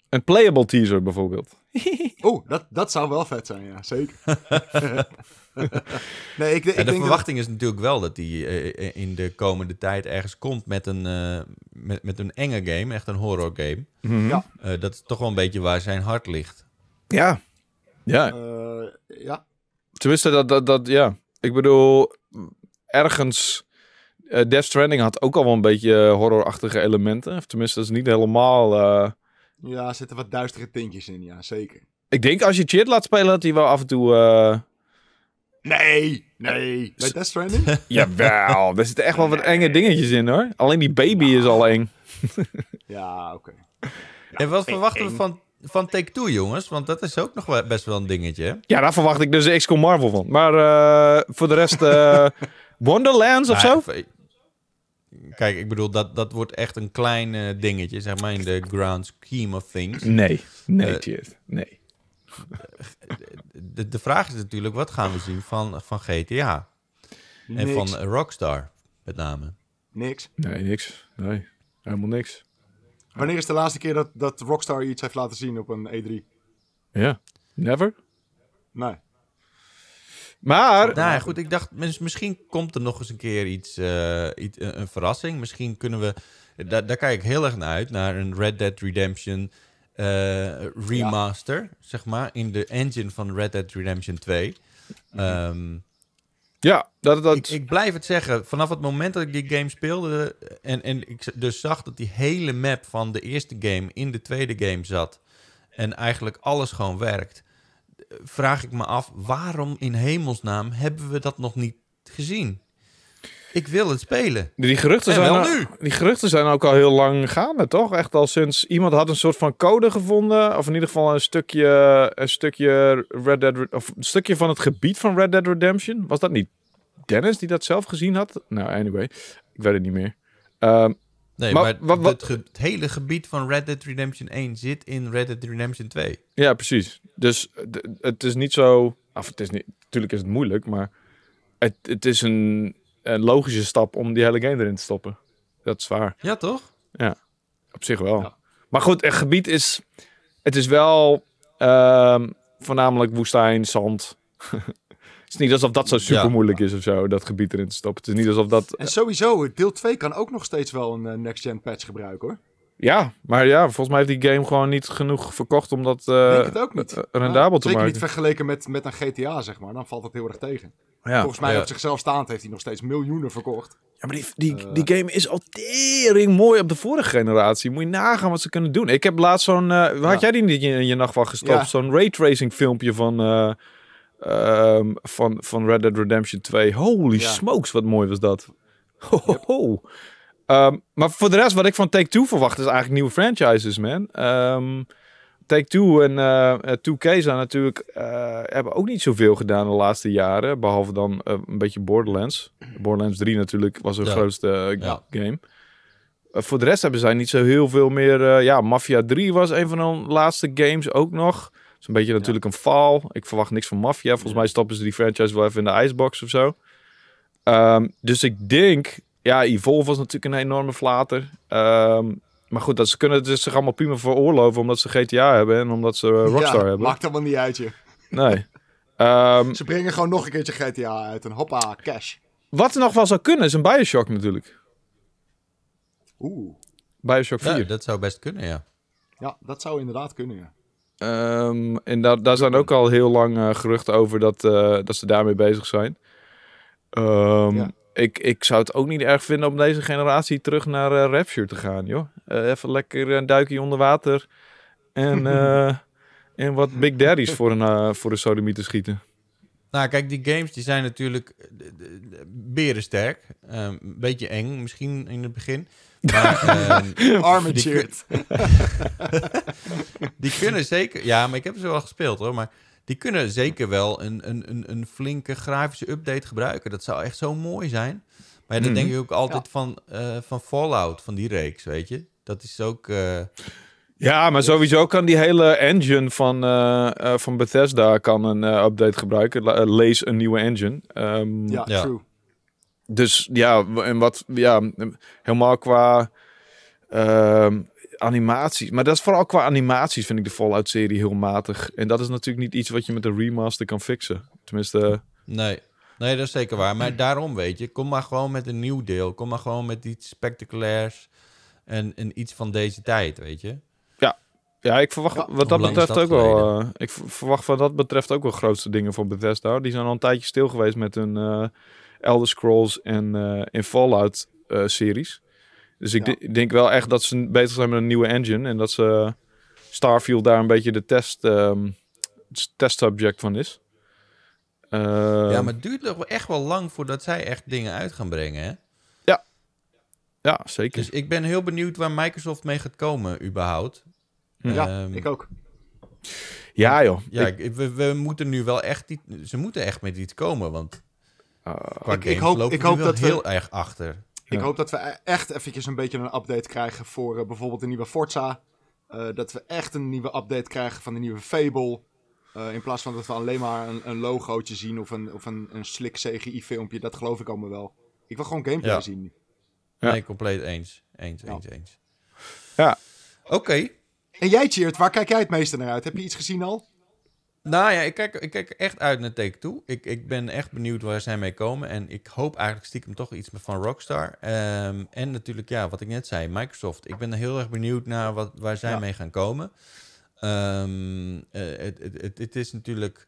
Een playable teaser bijvoorbeeld. Oeh, dat, dat zou wel vet zijn, ja. Zeker. nee, ik, ik En de denk dat... verwachting is natuurlijk wel dat hij eh, in de komende tijd ergens komt met een, eh, met, met een enge game, echt een horror game. Ja. Eh, dat is toch wel een beetje waar zijn hart ligt. Ja. Ja. eh, ja, Tenminste, dat, dat, dat, ja. Ik bedoel, ergens... eh Death Stranding had ook al wel een beetje eh, horrorachtige elementen. Of tenminste, dat is niet helemaal... eh, ja, er zitten wat duistere tintjes in, ja, zeker. Ik denk als je Chit laat spelen, dat hij wel af en toe... eh, Nee, nee. Bij Death Stranding? Jawel, er zitten echt wel wat enge dingetjes in hoor. Alleen die baby is al eng. ja, oké. en wat verwachten we van, van Take-Two, jongens? Want dat is ook nog wel best wel een dingetje. hè? Ja, daar verwacht ik dus de XCOM Marvel van. Maar eh, voor de rest... eh, Wonderlands of Nou, zo? ja, v- Kijk, ik bedoel, dat, dat wordt echt een klein eh, dingetje, zeg maar, in de grand scheme of things. Nee, nee, Eh, Chit. Nee. De, de vraag is natuurlijk, wat gaan we zien van, van GTA? En Niks. van eh, Rockstar, met name. Niks. Nee, niks. Nee, helemaal niks. Wanneer is de laatste keer dat, dat Rockstar iets heeft laten zien op een E3? Ja, never. Nee. Maar... Nou ja, goed, ik dacht, mis- misschien komt er nog eens een keer iets, eh, iets een, een verrassing. Misschien kunnen we, daar, daar kijk ik heel erg naar uit, naar een Red Dead Redemption eh, remaster, zeg maar, in de engine van Red Dead Redemption 2. Ehm, Ja, dat... dat ik, ik blijf het zeggen, vanaf het moment dat ik die game speelde en, en ik dus zag dat die hele map van de eerste game in de tweede game zat en eigenlijk alles gewoon werkt, vraag ik me af, waarom in hemelsnaam hebben we dat nog niet gezien? Ik wil het spelen. Die geruchten, En zijn wel al- nu. die geruchten zijn ook al heel lang gaande, toch? Echt al sinds iemand had een soort van code gevonden. Of in ieder geval een stukje, een stukje, Red Dead, of een stukje van het gebied van Red Dead Redemption. Was dat niet Dennis die dat zelf gezien had? Nou, anyway. Ik weet het niet meer. Ehm, Nee, Maar maar, wat- Het, hele gebied van Red Dead Redemption 1 zit in Red Dead Redemption 2. ja, precies. Dus het is niet zo... Of het is niet... Natuurlijk is het moeilijk, maar... Het, het is een, een logische stap om die hele game erin te stoppen. Dat is waar. Ja, toch? Op zich wel. Ja. Maar goed, het gebied is... Het is wel ehm, voornamelijk woestijn, zand. het is niet alsof dat zo super moeilijk is of zo, dat gebied erin te stoppen. Het is niet alsof dat... En sowieso, deel 2 kan ook nog steeds wel een eh, next-gen patch gebruiken, hoor. Ja, maar ja, volgens mij heeft die game gewoon niet genoeg verkocht om dat eh, Denk het ook niet. eh, rendabel Ja, te Zeker maken. niet vergeleken met, met een GTA, zeg maar. Dan valt het heel erg tegen. ja. Volgens mij Ja. op zichzelf staand heeft hij nog steeds miljoenen verkocht. ja, maar die, die, Eh. die game is al tering mooi op de vorige generatie. Moet je nagaan wat ze kunnen doen. Ik heb laatst zo'n... waar had jij die niet in je nachtwacht gestopt? Zo'n raytracing filmpje van, eh, ehm, van, van Red Dead Redemption 2. Holy smokes, wat mooi was dat. Ho, ho, ho. Ehm, maar voor de rest, wat ik van Take-Two verwacht, is eigenlijk nieuwe franchises, man. Ehm Take-Two en eh, eh, 2K zijn natuurlijk, eh, hebben ook niet zoveel gedaan de laatste jaren. Behalve dan eh, een beetje Borderlands. Borderlands 3 natuurlijk was hun Ja. grootste eh, Ja. game. Eh, voor de rest hebben zij niet zo heel veel meer... eh, ja, Mafia 3 was een van hun laatste games ook nog. Dat is een beetje natuurlijk een faal. Ik verwacht niks van Mafia. Volgens mij stoppen ze die franchise wel even in de icebox of zo. Ehm, dus ik denk... Ja, Evolve was natuurlijk een enorme flater. Ehm, maar goed, dat ze kunnen het zich allemaal prima veroorloven... omdat ze GTA hebben en omdat ze eh, Rockstar ja, hebben. Maakt allemaal niet uit, je. Nee. Ehm, Ze brengen gewoon nog een keertje GTA uit. En hoppa, cash. wat er nog wel zou kunnen is een Bioshock natuurlijk. Oeh. Bioshock 4. Ja, dat zou best kunnen, ja. Ja, dat zou inderdaad kunnen, ja. Ehm, en daar, daar zijn ook al heel lang eh, geruchten over dat, eh, dat ze daarmee bezig zijn. Ehm, Ja. Ik, ik zou het ook niet erg vinden om deze generatie terug naar eh Rapture te gaan, joh. Eh, even lekker een duikje onder water en, eh, en wat Big Daddies voor een, voor een sodomie te schieten. Nou, kijk, die games die zijn natuurlijk berensterk. Ehm, Een beetje eng, misschien in het begin. Maar ehm, Armatured. die kunnen zeker... Ja, maar ik heb ze wel gespeeld hoor. Maar die kunnen zeker wel een, een, een, een flinke grafische update gebruiken. Dat zou echt zo mooi zijn. Maar ja, dat Mhm. denk ik ook altijd van, eh, van Fallout, van die reeks, weet je. Dat is ook... eh, Ja, maar sowieso kan die hele engine van, eh, eh, van Bethesda kan een eh, update gebruiken. Lees een nieuwe engine. Ehm, Ja, Ja. true. Dus ja, en wat, ja, helemaal qua ehm, animaties. Maar dat is vooral qua animaties vind ik de Fallout-serie heel matig. En dat is natuurlijk niet iets wat je met een remaster kan fixen. Tenminste, Nee. nee, dat is zeker waar. Maar daarom weet je, kom maar gewoon met een nieuw deel. Kom maar gewoon met iets spectaculairs en, en iets van deze tijd, weet je. ja, ik verwacht Ja, wat dat betreft dat ook wel. eh, ik verwacht wat dat betreft ook wel grootste dingen voor Bethesda. Die zijn al een tijdje stil geweest met hun eh, Elder Scrolls en, eh en Fallout eh, series. Dus ik Ja. de- denk wel echt dat ze bezig zijn met een nieuwe engine en dat ze Starfield daar een beetje de test, ehm test subject van is. Eh, ja, maar het duurt wel echt wel lang voordat zij echt dingen uit gaan brengen, hè? ja, zeker. Dus ik ben heel benieuwd waar Microsoft mee gaat komen, überhaupt. Ja, Ehm, ik ook. ja, joh. Ja, Ik- we, we moeten nu wel echt... Die, ze moeten echt met iets komen, want qua Ik- hoop- lopen ik hoop wel dat we- heel erg achter. Ik hoop dat we e- echt eventjes een beetje een update krijgen voor eh, bijvoorbeeld de nieuwe Forza. Eh, dat we echt een nieuwe update krijgen van de nieuwe Fable. Eh, in plaats van dat we alleen maar een, een logootje zien of een, of een, een slick CGI-filmpje. Dat geloof ik allemaal wel. Ik wil gewoon gameplay Ja. zien. Ja. Nee, compleet eens. Eens, Ja. eens, eens. Ja. Oké. En jij, Cheert, waar kijk jij het meeste naar uit? Heb je iets gezien al? Nou ja, ik kijk, ik kijk echt uit naar Take Two. Ik, ik ben echt benieuwd waar zij mee komen. En ik hoop eigenlijk stiekem toch iets van Rockstar. Ehm, en natuurlijk, ja, wat ik net zei, Microsoft. Ik ben heel erg benieuwd naar wat, waar zij Ja. mee gaan komen. Ehm, eh, het, het, het, het is natuurlijk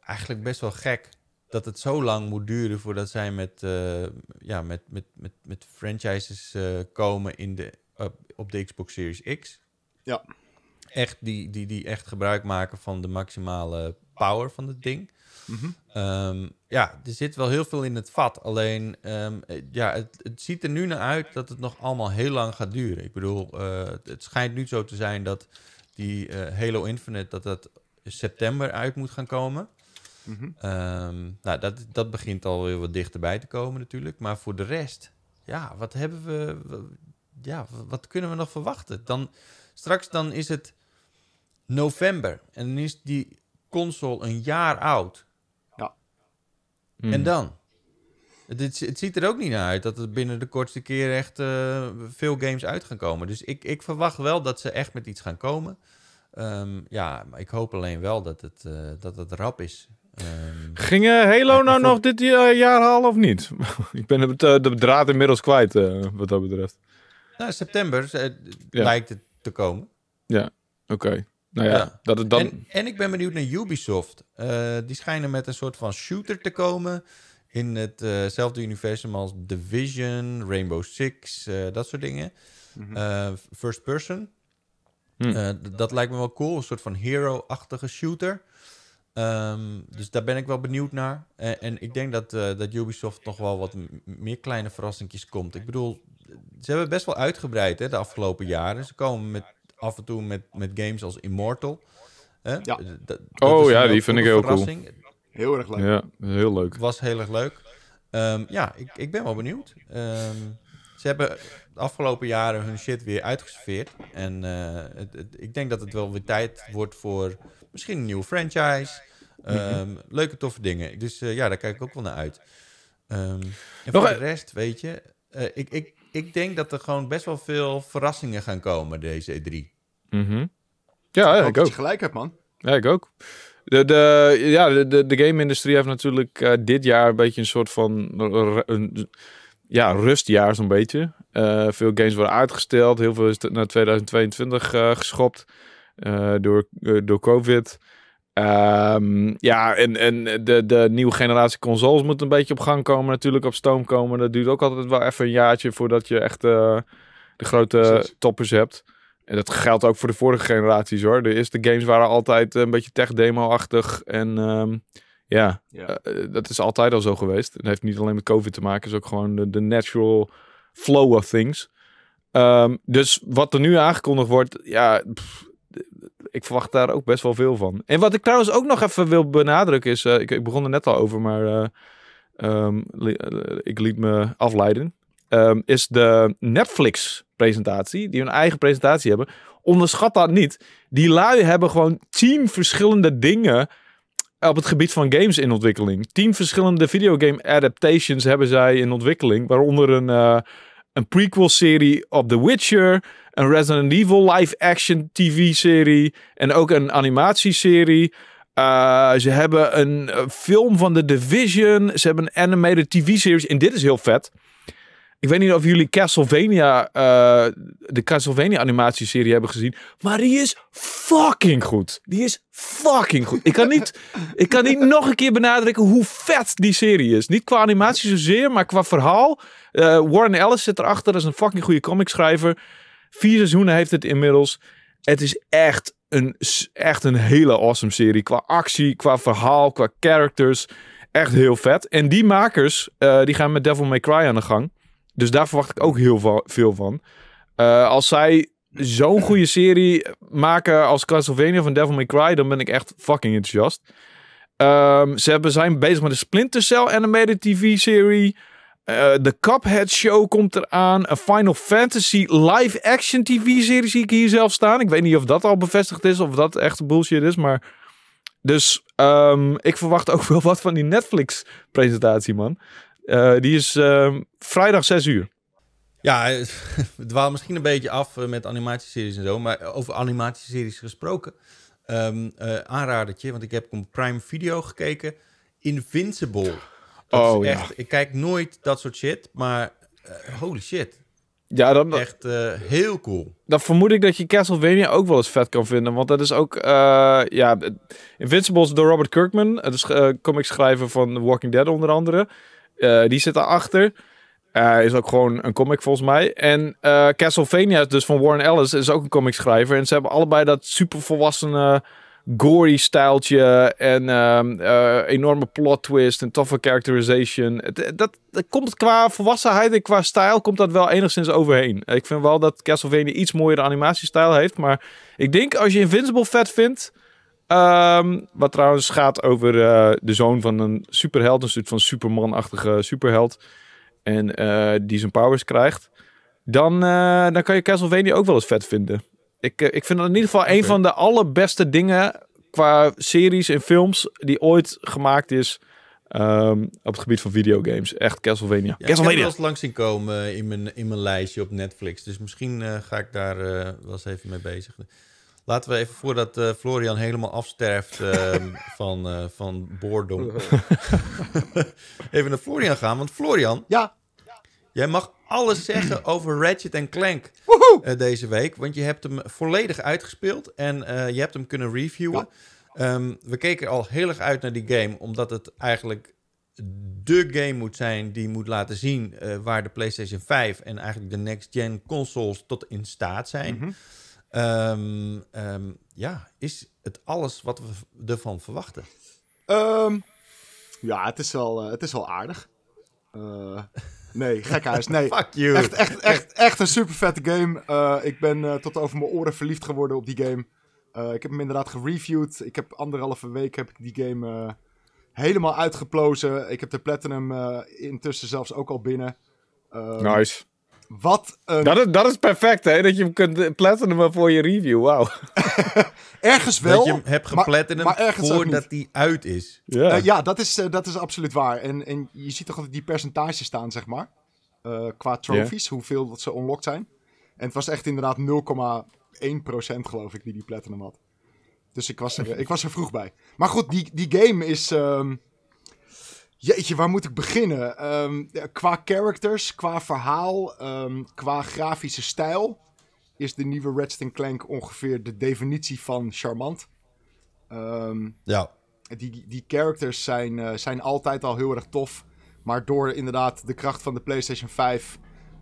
eigenlijk best wel gek dat het zo lang moet duren voordat zij met, eh, ja, met, met, met, met franchises eh, komen in de, op, op de Xbox Series X. Ja. Echt die, die, die echt gebruik maken van de maximale power van het ding. Mhm. Ehm, ja, er zit wel heel veel in het vat. Alleen, ehm, eh, ja, het, het ziet er nu naar uit dat het nog allemaal heel lang gaat duren. Ik bedoel, eh, het- het schijnt nu zo te zijn dat die eh, Halo Infinite, dat dat september uit moet gaan komen. Mhm. Ehm, nou, dat, dat begint alweer wat dichterbij te komen natuurlijk. Maar voor de rest, ja, wat hebben we... Ja, wat kunnen we nog verwachten? Dan, straks dan is het november. En dan is die console een jaar oud. Hmm. En dan? Het, het, het ziet er ook niet naar uit dat er binnen de kortste keer echt eh, veel games uit gaan komen. Dus ik, ik verwacht wel dat ze echt met iets gaan komen. Ehm, ja, maar ik hoop alleen wel dat het, eh, dat het rap is. Ehm, Ging eh, Halo Ja, nou nog dit jaar, jaar halen of niet? ik ben het, eh, de draad inmiddels kwijt, eh, wat dat betreft. nou, september eh, Ja. lijkt het te komen. Oké. Nou ja, Ja. dat het dan... En, en ik ben benieuwd naar Ubisoft. Eh, die schijnen met een soort van shooter te komen. In hetzelfde universum als Division, Rainbow Six, eh, dat soort dingen. Mhm. Eh, first person. Hm. Eh, dat lijkt me wel cool. Een soort van hero-achtige shooter. Ehm, dus daar ben ik wel benieuwd naar. En, en ik denk dat, eh, dat Ubisoft nog wel wat meer kleine verrassingjes komt. Ik bedoel, ze hebben best wel uitgebreid hè, de afgelopen jaren. Ze komen met, af en toe met, met games als Immortal. Hè? Ja. Dat Oh ja, die vind ik heel cool. verrassing. Heel erg leuk. Ja, heel leuk. Was heel erg leuk. Ehm, ja, ik, ik ben wel benieuwd. Ehm, ze hebben de afgelopen jaren hun shit weer uitgeserveerd. En eh, het, het- ik denk dat het wel weer tijd wordt voor misschien een nieuwe franchise. Ehm, Leuke, toffe dingen. Dus eh, ja, daar kijk ik ook wel naar uit. Ehm, en Nog voor e- de rest, weet je... eh, ik, ik, ik denk dat er gewoon best wel veel verrassingen gaan komen deze E3. Mhm. Ja, ik hoop ik dat ook. je gelijk hebt, man. Ja, ik ook. De, de, ja, de, de, de game-industrie heeft natuurlijk eh, dit jaar een beetje een soort van een, ja, rustjaar zo'n beetje. Eh, veel games worden uitgesteld. Heel veel is naar 2022 uh, geschopt uh, door, door COVID. Um, ja, en, en de, de nieuwe generatie consoles moet een beetje op gang komen. Natuurlijk op stoom komen. Dat duurt ook altijd wel even een jaartje voordat je echt de grote Precies. toppers hebt. En dat geldt ook voor de vorige generaties hoor. De eerste games waren altijd een beetje tech-demo-achtig. En um, ja, ja. Uh, dat is altijd al zo geweest. Het heeft niet alleen met COVID te maken. Het is ook gewoon de, de natural flow of things. Um, dus wat er nu aangekondigd wordt, ja, pff, ik verwacht daar ook best wel veel van. En wat ik trouwens ook nog even wil benadrukken is, uh, ik, ik, begon er net al over, maar uh, um, li ik liet me afleiden. Um, is de Netflix-presentatie, die hun eigen presentatie hebben. Onderschat dat niet. Die lui hebben gewoon tien verschillende dingen op het gebied van games in ontwikkeling. Tien verschillende videogame adaptations hebben zij in ontwikkeling. Waaronder een, een prequel-serie op The Witcher. Een Resident Evil live-action TV-serie. En ook een animatieserie. Uh, ze hebben een film van The Division. Ze hebben een animated TV-series. En dit is heel vet. Ik weet niet of jullie Castlevania, uh, de Castlevania animatieserie hebben gezien. Maar die is fucking goed. Die is fucking goed. Ik kan niet, ik kan niet nog een keer benadrukken hoe vet die serie is. Niet qua animatie zozeer, maar qua verhaal. Warren Ellis zit erachter. Dat is een fucking goede comicschrijver. Vier seizoenen heeft het inmiddels. Het is echt een, echt een hele awesome serie. Qua actie, qua verhaal, qua characters. Echt heel vet. En die makers, uh, die gaan met Devil May Cry aan de gang. Dus daar verwacht ik ook heel veel van. Uh, als zij zo'n goede serie maken als Castlevania van Devil May Cry, dan ben ik echt fucking enthousiast. Um, ze hebben, zijn bezig met de Splinter Cell animated TV-serie. Uh, de Cuphead Show komt eraan. Een Final Fantasy live-action TV-serie zie ik hier zelf staan. Ik weet niet of dat al bevestigd is of dat echt bullshit is, maar... Dus um, ik verwacht ook wel wat van die Netflix-presentatie, man. Uh, die is uh, vrijdag 6 uur. Ja, we dwalen misschien een beetje af eh, met animatieseries en zo. Maar over animatieseries gesproken. Um, uh, aanradertje, want ik heb op Prime Video gekeken. Invincible. Dat oh, is echt, ja. Ik kijk nooit dat soort shit, maar uh, holy shit. Ja, dan, echt uh, heel cool. Dan vermoed ik dat je Castlevania ook wel eens vet kan vinden. Want dat is ook... Uh, ja, Invincible is door Robert Kirkman. Het is uh, comic schrijver van The Walking Dead onder andere. Die zit daarachter. Is ook gewoon een comic volgens mij. En Castlevania, dus van Warren Ellis, is ook een comic schrijver. En ze hebben allebei dat super volwassene gory stijltje en uh, enorme plot twist en toffe characterization. Dat, dat, dat, komt qua volwassenheid en qua stijl komt dat wel enigszins overheen. Ik vind wel dat Castlevania iets mooiere animatiestijl heeft, maar ik denk als je Invincible vet vindt, Um, wat trouwens gaat over uh, de zoon van een superheld, een soort van superman-achtige superheld. En die zijn powers krijgt. Dan, dan kan je Castlevania ook wel eens vet vinden. Ik, ik vind dat in ieder geval okay. een van de allerbeste dingen qua series en films die ooit gemaakt is um, op het gebied van videogames. Echt Castlevania. Ja, Castlevania. Ik heb wel langs zien komen in mijn, in mijn lijstje op Netflix. Dus misschien ga ik daar wel eens even mee bezig. Laten we even voordat uh, Florian helemaal afsterft uh, van, uh, van boordom. even naar Florian gaan. Want Florian, ja. jij mag alles zeggen over Ratchet Clank uh, deze week. Want je hebt hem volledig uitgespeeld en je hebt hem kunnen reviewen. Ja. Um, we keken al heel erg uit naar die game, omdat het eigenlijk de game moet zijn die moet laten zien waar de PlayStation 5 en eigenlijk de next-gen consoles tot in staat zijn. Mm -hmm. Um, um, ja, is het alles wat we ervan verwachten? Ja, het is wel, het is wel aardig. Nee, gekhuis. Nee. Fuck you. Echt, echt, echt, echt een super vette game. Uh, ik ben uh, tot over mijn oren verliefd geworden op die game. ik heb hem inderdaad gereviewd. Ik heb anderhalve week heb ik die game helemaal uitgeplozen. Ik heb de Platinum intussen zelfs ook al binnen. nice. Wat een... dat, is, dat is perfect, hè? Dat je hem kunt platinum voor je review. Wauw. ergens wel. Dat je hem hebt geplatinum maar, maar voordat die uit is. Ja, uh, ja dat, is, uh, dat is absoluut waar. En, en je ziet toch altijd die percentages staan, zeg maar. Uh, qua trophies, yeah. hoeveel dat ze unlocked zijn. En het was echt inderdaad 0,1% geloof ik die die platinum had. Dus ik was er, ik was er vroeg bij. Maar goed, die, die game is... Um, Jeetje, waar moet ik beginnen? Ehm, qua characters, qua verhaal, ehm, qua grafische stijl is de nieuwe Ratchet Clank ongeveer de definitie van charmant. Ehm, Ja. die, die characters zijn, eh, zijn altijd al heel erg tof. Maar door inderdaad de kracht van de PlayStation 5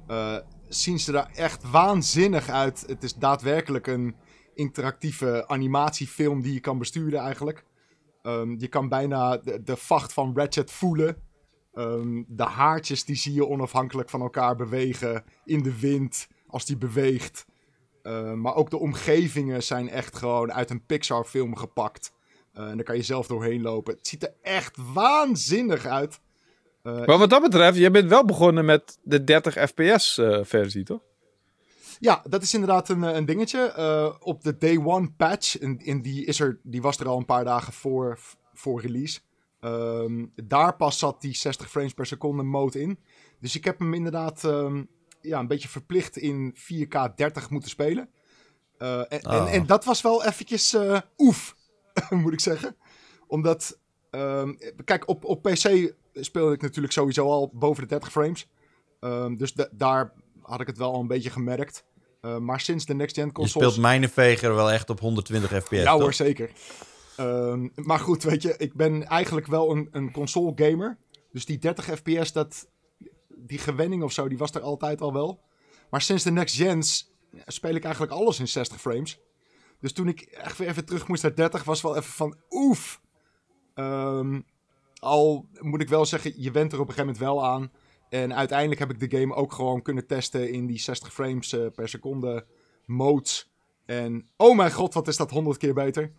eh, zien ze er echt waanzinnig uit. Het is daadwerkelijk een interactieve animatiefilm die je kan besturen eigenlijk. Ehm, je kan bijna de, de vacht van Ratchet voelen. Ehm, de haartjes die zie je onafhankelijk van elkaar bewegen in de wind als die beweegt. Ehm, maar ook de omgevingen zijn echt gewoon uit een Pixar film gepakt. Eh, en daar kan je zelf doorheen lopen. Het ziet er echt waanzinnig uit. Eh, Maar wat dat betreft, je bent wel begonnen met de 30 fps eh, versie, toch? Ja, dat is inderdaad een, eh, een dingetje. Eh, op de Day One patch, en, en die, is er, die was er al een paar dagen voor, voor release. Ehm, daar pas zat die 60 frames per seconde mode in. Dus ik heb hem inderdaad ehm, ja, een beetje verplicht in 4K 30 moeten spelen. Eh, en, en, Ah. en dat was wel eventjes oef, moet ik zeggen. Omdat, ehm, kijk, op, op PC speelde ik natuurlijk sowieso al boven de 30 frames. Dus da- daar had ik het wel al een beetje gemerkt. Uh, maar sinds de next-gen Je consoles... speelt Mijnenveger wel echt op 120 fps, Ja toch? hoor, zeker. Ehm, maar goed, weet je, ik ben eigenlijk wel een, een console gamer. Dus die 30 fps, dat, die gewenning of zo, die was er altijd al wel. Maar sinds de next gens ja, speel ik eigenlijk alles in 60 frames. Dus toen ik echt weer even terug moest naar 30, was wel even van oef. Ehm, al moet ik wel zeggen, je went er op een gegeven moment wel aan. En uiteindelijk heb ik de game ook gewoon kunnen testen in die 60 frames eh, per seconde modes. En oh mijn god, wat is dat 100 keer beter.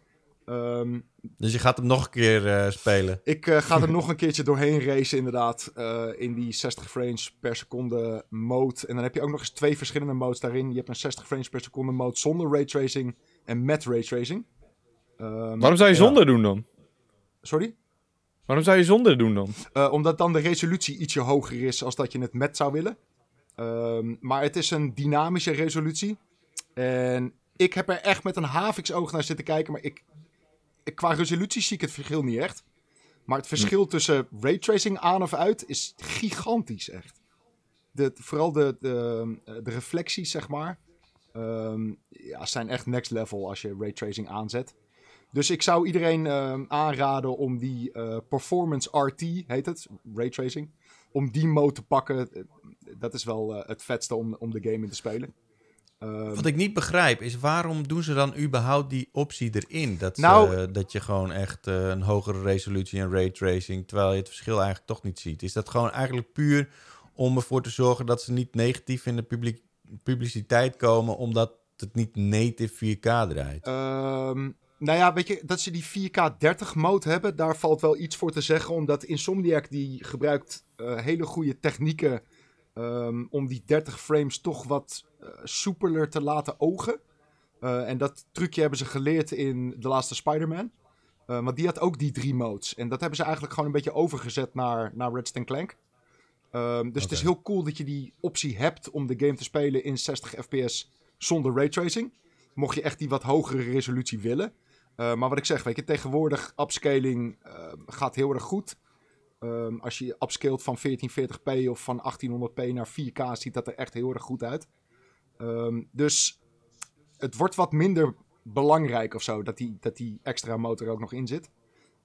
Ehm, Dus je gaat hem nog een keer eh, spelen. ik eh, ga er nog een keertje doorheen racen, inderdaad. eh, in die 60 frames per seconde mode. En dan heb je ook nog eens twee verschillende modes daarin. Je hebt een 60 frames per seconde mode zonder raytracing en met raytracing. Ehm, Waarom zou je Ja. zonder doen dan? sorry? Waarom zou je zonder doen dan? Eh, omdat dan de resolutie ietsje hoger is als dat je het met zou willen. Ehm, maar het is een dynamische resolutie. En ik heb er echt met een haviksoog naar zitten kijken. Maar ik, ik, qua resolutie zie ik het verschil niet echt. Maar het verschil tussen raytracing aan of uit is gigantisch echt. De, vooral de, de, de reflecties, zeg maar, ehm, ja, zijn echt next level als je raytracing aanzet. Dus ik zou iedereen ehm, aanraden om die eh, Performance RT, heet het, raytracing, om die mode te pakken. Dat is wel eh, het vetste om, om de game in te spelen. Ehm, Wat ik niet begrijp is waarom doen ze dan überhaupt die optie erin? Dat, Nou- eh, dat je gewoon echt een hogere resolutie en raytracing, terwijl je het verschil eigenlijk toch niet ziet. Is dat gewoon eigenlijk puur om ervoor te zorgen dat ze niet negatief in de publiciteit komen, omdat het niet native 4K draait? Ehm, nou ja, weet je, dat ze die 4K 30 mode hebben, daar valt wel iets voor te zeggen. Omdat Insomniac die gebruikt eh, hele goede technieken ehm, om die 30 frames toch wat eh, soepeler te laten ogen. Eh, en dat trucje hebben ze geleerd in The Last Spider-Man. Want die had ook die drie modes. En dat hebben ze eigenlijk gewoon een beetje overgezet naar, naar Ratchet Clank. Ehm, dus het is heel cool dat je die optie hebt om de game te spelen in 60 fps zonder raytracing. Mocht je echt die wat hogere resolutie willen. Uh, maar wat ik zeg, weet je, tegenwoordig upscaling uh, gaat heel erg goed. Um, als je upscaled van 1440p of van 1800p naar 4K, ziet dat er echt heel erg goed uit. Um, dus het wordt wat minder belangrijk of zo, dat die, dat die extra motor er ook nog in zit.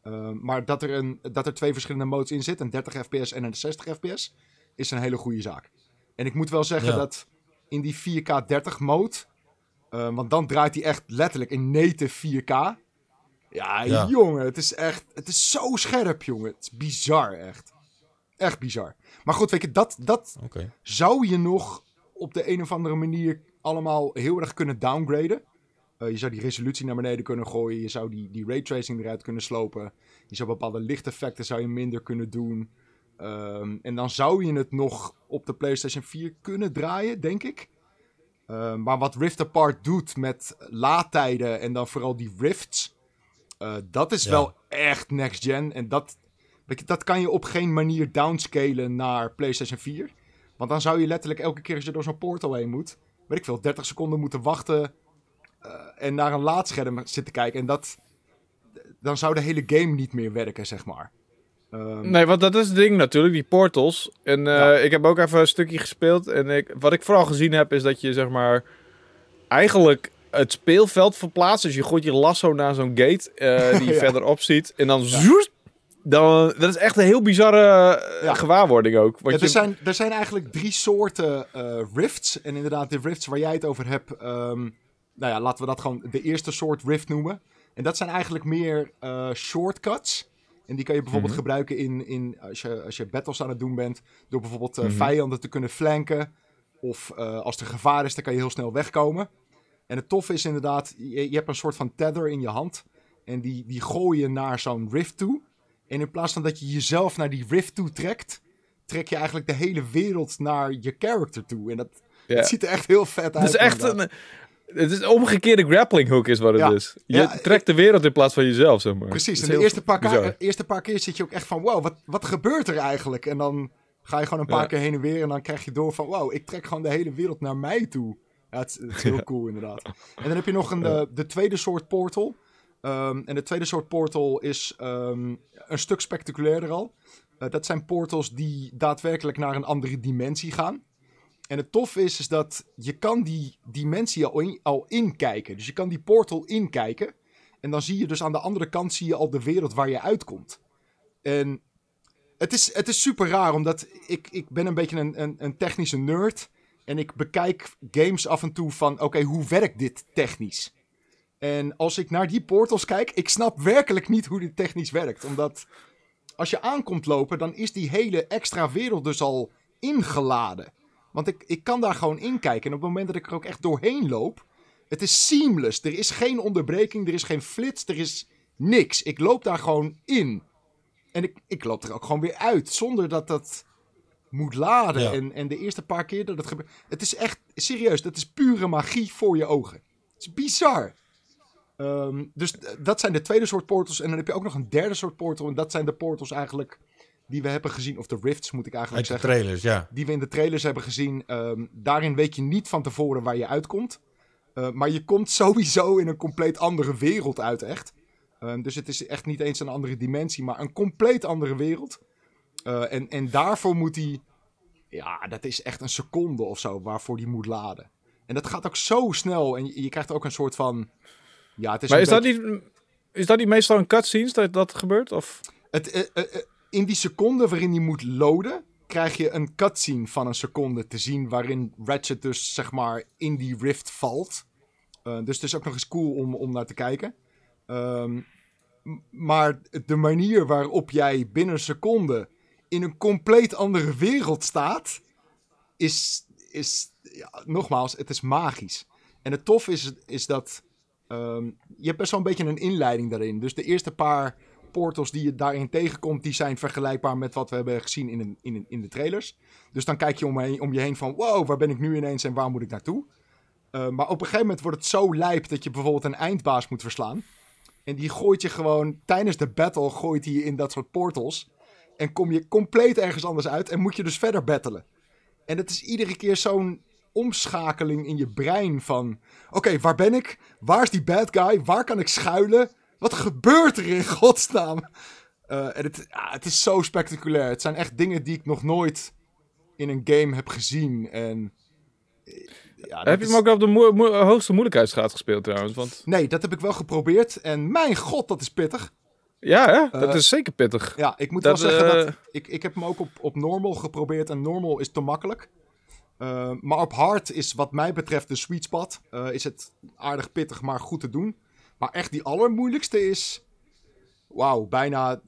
Um, maar dat er, een, dat er twee verschillende modes in zitten, een 30 fps en een 60 fps, is een hele goede zaak. En ik moet wel zeggen ja. dat in die 4K 30 mode, uh, want dan draait hij echt letterlijk in native 4K. Ja, ja, jongen, het is echt, het is zo scherp, jongen. Het is bizar, echt. Echt bizar. Maar goed, weet je, dat, dat okay. zou je nog op de een of andere manier allemaal heel erg kunnen downgraden. Uh, je zou die resolutie naar beneden kunnen gooien. Je zou die, die raytracing eruit kunnen slopen. Je zou bepaalde lichteffecten zou je minder kunnen doen. Um, en dan zou je het nog op de PlayStation 4 kunnen draaien, denk ik. Uh, maar wat Rift Apart doet met laadtijden en dan vooral die rifts. Uh, dat is ja. wel echt next gen. En dat, dat kan je op geen manier downscalen naar PlayStation 4. Want dan zou je letterlijk elke keer als je door zo'n portal heen moet, weet ik veel, 30 seconden moeten wachten uh, en naar een laadscherm zitten kijken. En dat, dan zou de hele game niet meer werken, zeg maar. Ehm, Nee, want dat is het ding natuurlijk, die portals. En eh, Ja. ik heb ook even een stukje gespeeld. En ik, wat ik vooral gezien heb, is dat je zeg maar eigenlijk het speelveld verplaatst. Dus je gooit je lasso naar zo'n gate eh, die je Ja. verderop ziet. En dan zoest. Dan, dat is echt een heel bizarre eh, Ja. gewaarwording ook. Je, er, zijn, er zijn eigenlijk drie soorten eh, rifts. En inderdaad, de rifts waar jij het over hebt. ehm, nou ja, laten we dat gewoon de eerste soort rift noemen. En dat zijn eigenlijk meer shortcuts. En die kan je bijvoorbeeld Mhm. gebruiken in, in, als, je, als je battles aan het doen bent. Door bijvoorbeeld Mhm. vijanden te kunnen flanken. Of als er gevaar is, dan kan je heel snel wegkomen. En het toffe is inderdaad, je, je hebt een soort van tether in je hand. En die, die gooi je naar zo'n rift toe. En in plaats van dat je jezelf naar die rift toe trekt, trek je eigenlijk de hele wereld naar je character toe. En dat, ziet er echt heel vet uit. het is echt inderdaad. een... Het is een omgekeerde grappling hook is wat het Ja. is. Je Ja, trekt de wereld in plaats van jezelf, zeg maar. Precies, en de eerste paar, eh, eerste paar keer zit je ook echt van, wow, wat, wat gebeurt er eigenlijk? En dan ga je gewoon een paar Ja. keer heen en weer en dan krijg je door van, wow, ik trek gewoon de hele wereld naar mij toe. Ja, het, is- het is heel cool inderdaad. En dan heb je nog een, Ja. eh, de tweede soort portal. Ehm, en de tweede soort portal is ehm, een stuk spectaculairder al. Eh, dat zijn portals die daadwerkelijk naar een andere dimensie gaan. En het tof is, is dat je kan die dimensie al, in, al inkijken. Dus je kan die portal inkijken. En dan zie je dus aan de andere kant zie je al de wereld waar je uitkomt. En het is, het is super raar, omdat ik, ik ben een beetje een, een, een technische nerd. En ik bekijk games af en toe van, oké, hoe werkt dit technisch? En als ik naar die portals kijk, ik snap werkelijk niet hoe dit technisch werkt. Omdat als je aankomt lopen, dan is die hele extra wereld dus al ingeladen. Want ik, ik kan daar gewoon inkijken. En op het moment dat ik er ook echt doorheen loop, het is seamless. Er is geen onderbreking, er is geen flits, er is niks. Ik loop daar gewoon in. En ik, ik loop er ook gewoon weer uit, zonder dat dat moet laden. Ja. En, en de eerste paar keer dat het gebeurt... Het is echt, serieus, dat is pure magie voor je ogen. Het is bizar. Ehm, dus dat zijn de tweede soort portals. En dan heb je ook nog een derde soort portal. En dat zijn de portals eigenlijk die we hebben gezien. Of de rifts moet ik eigenlijk Uit de zeggen trailers, ja. die we in de trailers hebben gezien. Ehm, daarin weet je niet van tevoren waar je uitkomt. Eh, maar je komt sowieso in een compleet andere wereld uit, echt. Ehm, dus het is echt niet eens een andere dimensie, maar een compleet andere wereld. Eh, en, en daarvoor moet hij... Ja, dat is echt een seconde of zo waarvoor die moet laden. En dat gaat ook zo snel. En je, je krijgt ook een soort van... Ja, het is Maar is dat, beetje- niet, is dat niet meestal een cutscenes dat dat gebeurt? Of? Het, eh, eh, in die seconde waarin hij moet loaden, krijg je een cutscene van een seconde te zien. Waarin Ratchet dus zeg maar in die rift valt. Dus het is ook nog eens cool om, om naar te kijken. Ehm, maar de manier waarop jij binnen een seconde in een compleet andere wereld staat, is, is ja, nogmaals, het is magisch. En het tof is, is dat ehm, je hebt best wel een beetje een inleiding daarin. Dus de eerste paar portals die je daarin tegenkomt, die zijn vergelijkbaar met wat we hebben gezien in, een, in, in de trailers. Dus dan kijk je om, heen- om je heen van, wow, waar ben ik nu ineens en waar moet ik naartoe? Eh, maar op een gegeven moment wordt het zo lijp dat je bijvoorbeeld een eindbaas moet verslaan. En die gooit je gewoon, tijdens de battle gooit hij in dat soort portals. En kom je compleet ergens anders uit en moet je dus verder battelen. En het is iedere keer zo'n omschakeling in je brein van... Oké, waar ben ik? Waar is die bad guy? Waar kan ik schuilen? Wat gebeurt er in godsnaam? Eh, en het, het is zo spectaculair. Het zijn echt dingen die ik nog nooit in een game heb gezien. En, eh, ja, Heb je is- hem ook op de hoogste moeilijkheidsgraad gespeeld trouwens? Want Nee, dat heb ik wel geprobeerd. En mijn god, dat is pittig. Ja, dat Eh, is zeker pittig. Ja, ik moet Dat, wel zeggen eh, dat ik, ik heb hem ook op, op normal geprobeerd. En normal is te makkelijk. Eh, maar op hard is wat mij betreft de sweet spot. Is het aardig pittig, maar goed te doen. Maar echt die allermoeilijkste is... Wauw, bijna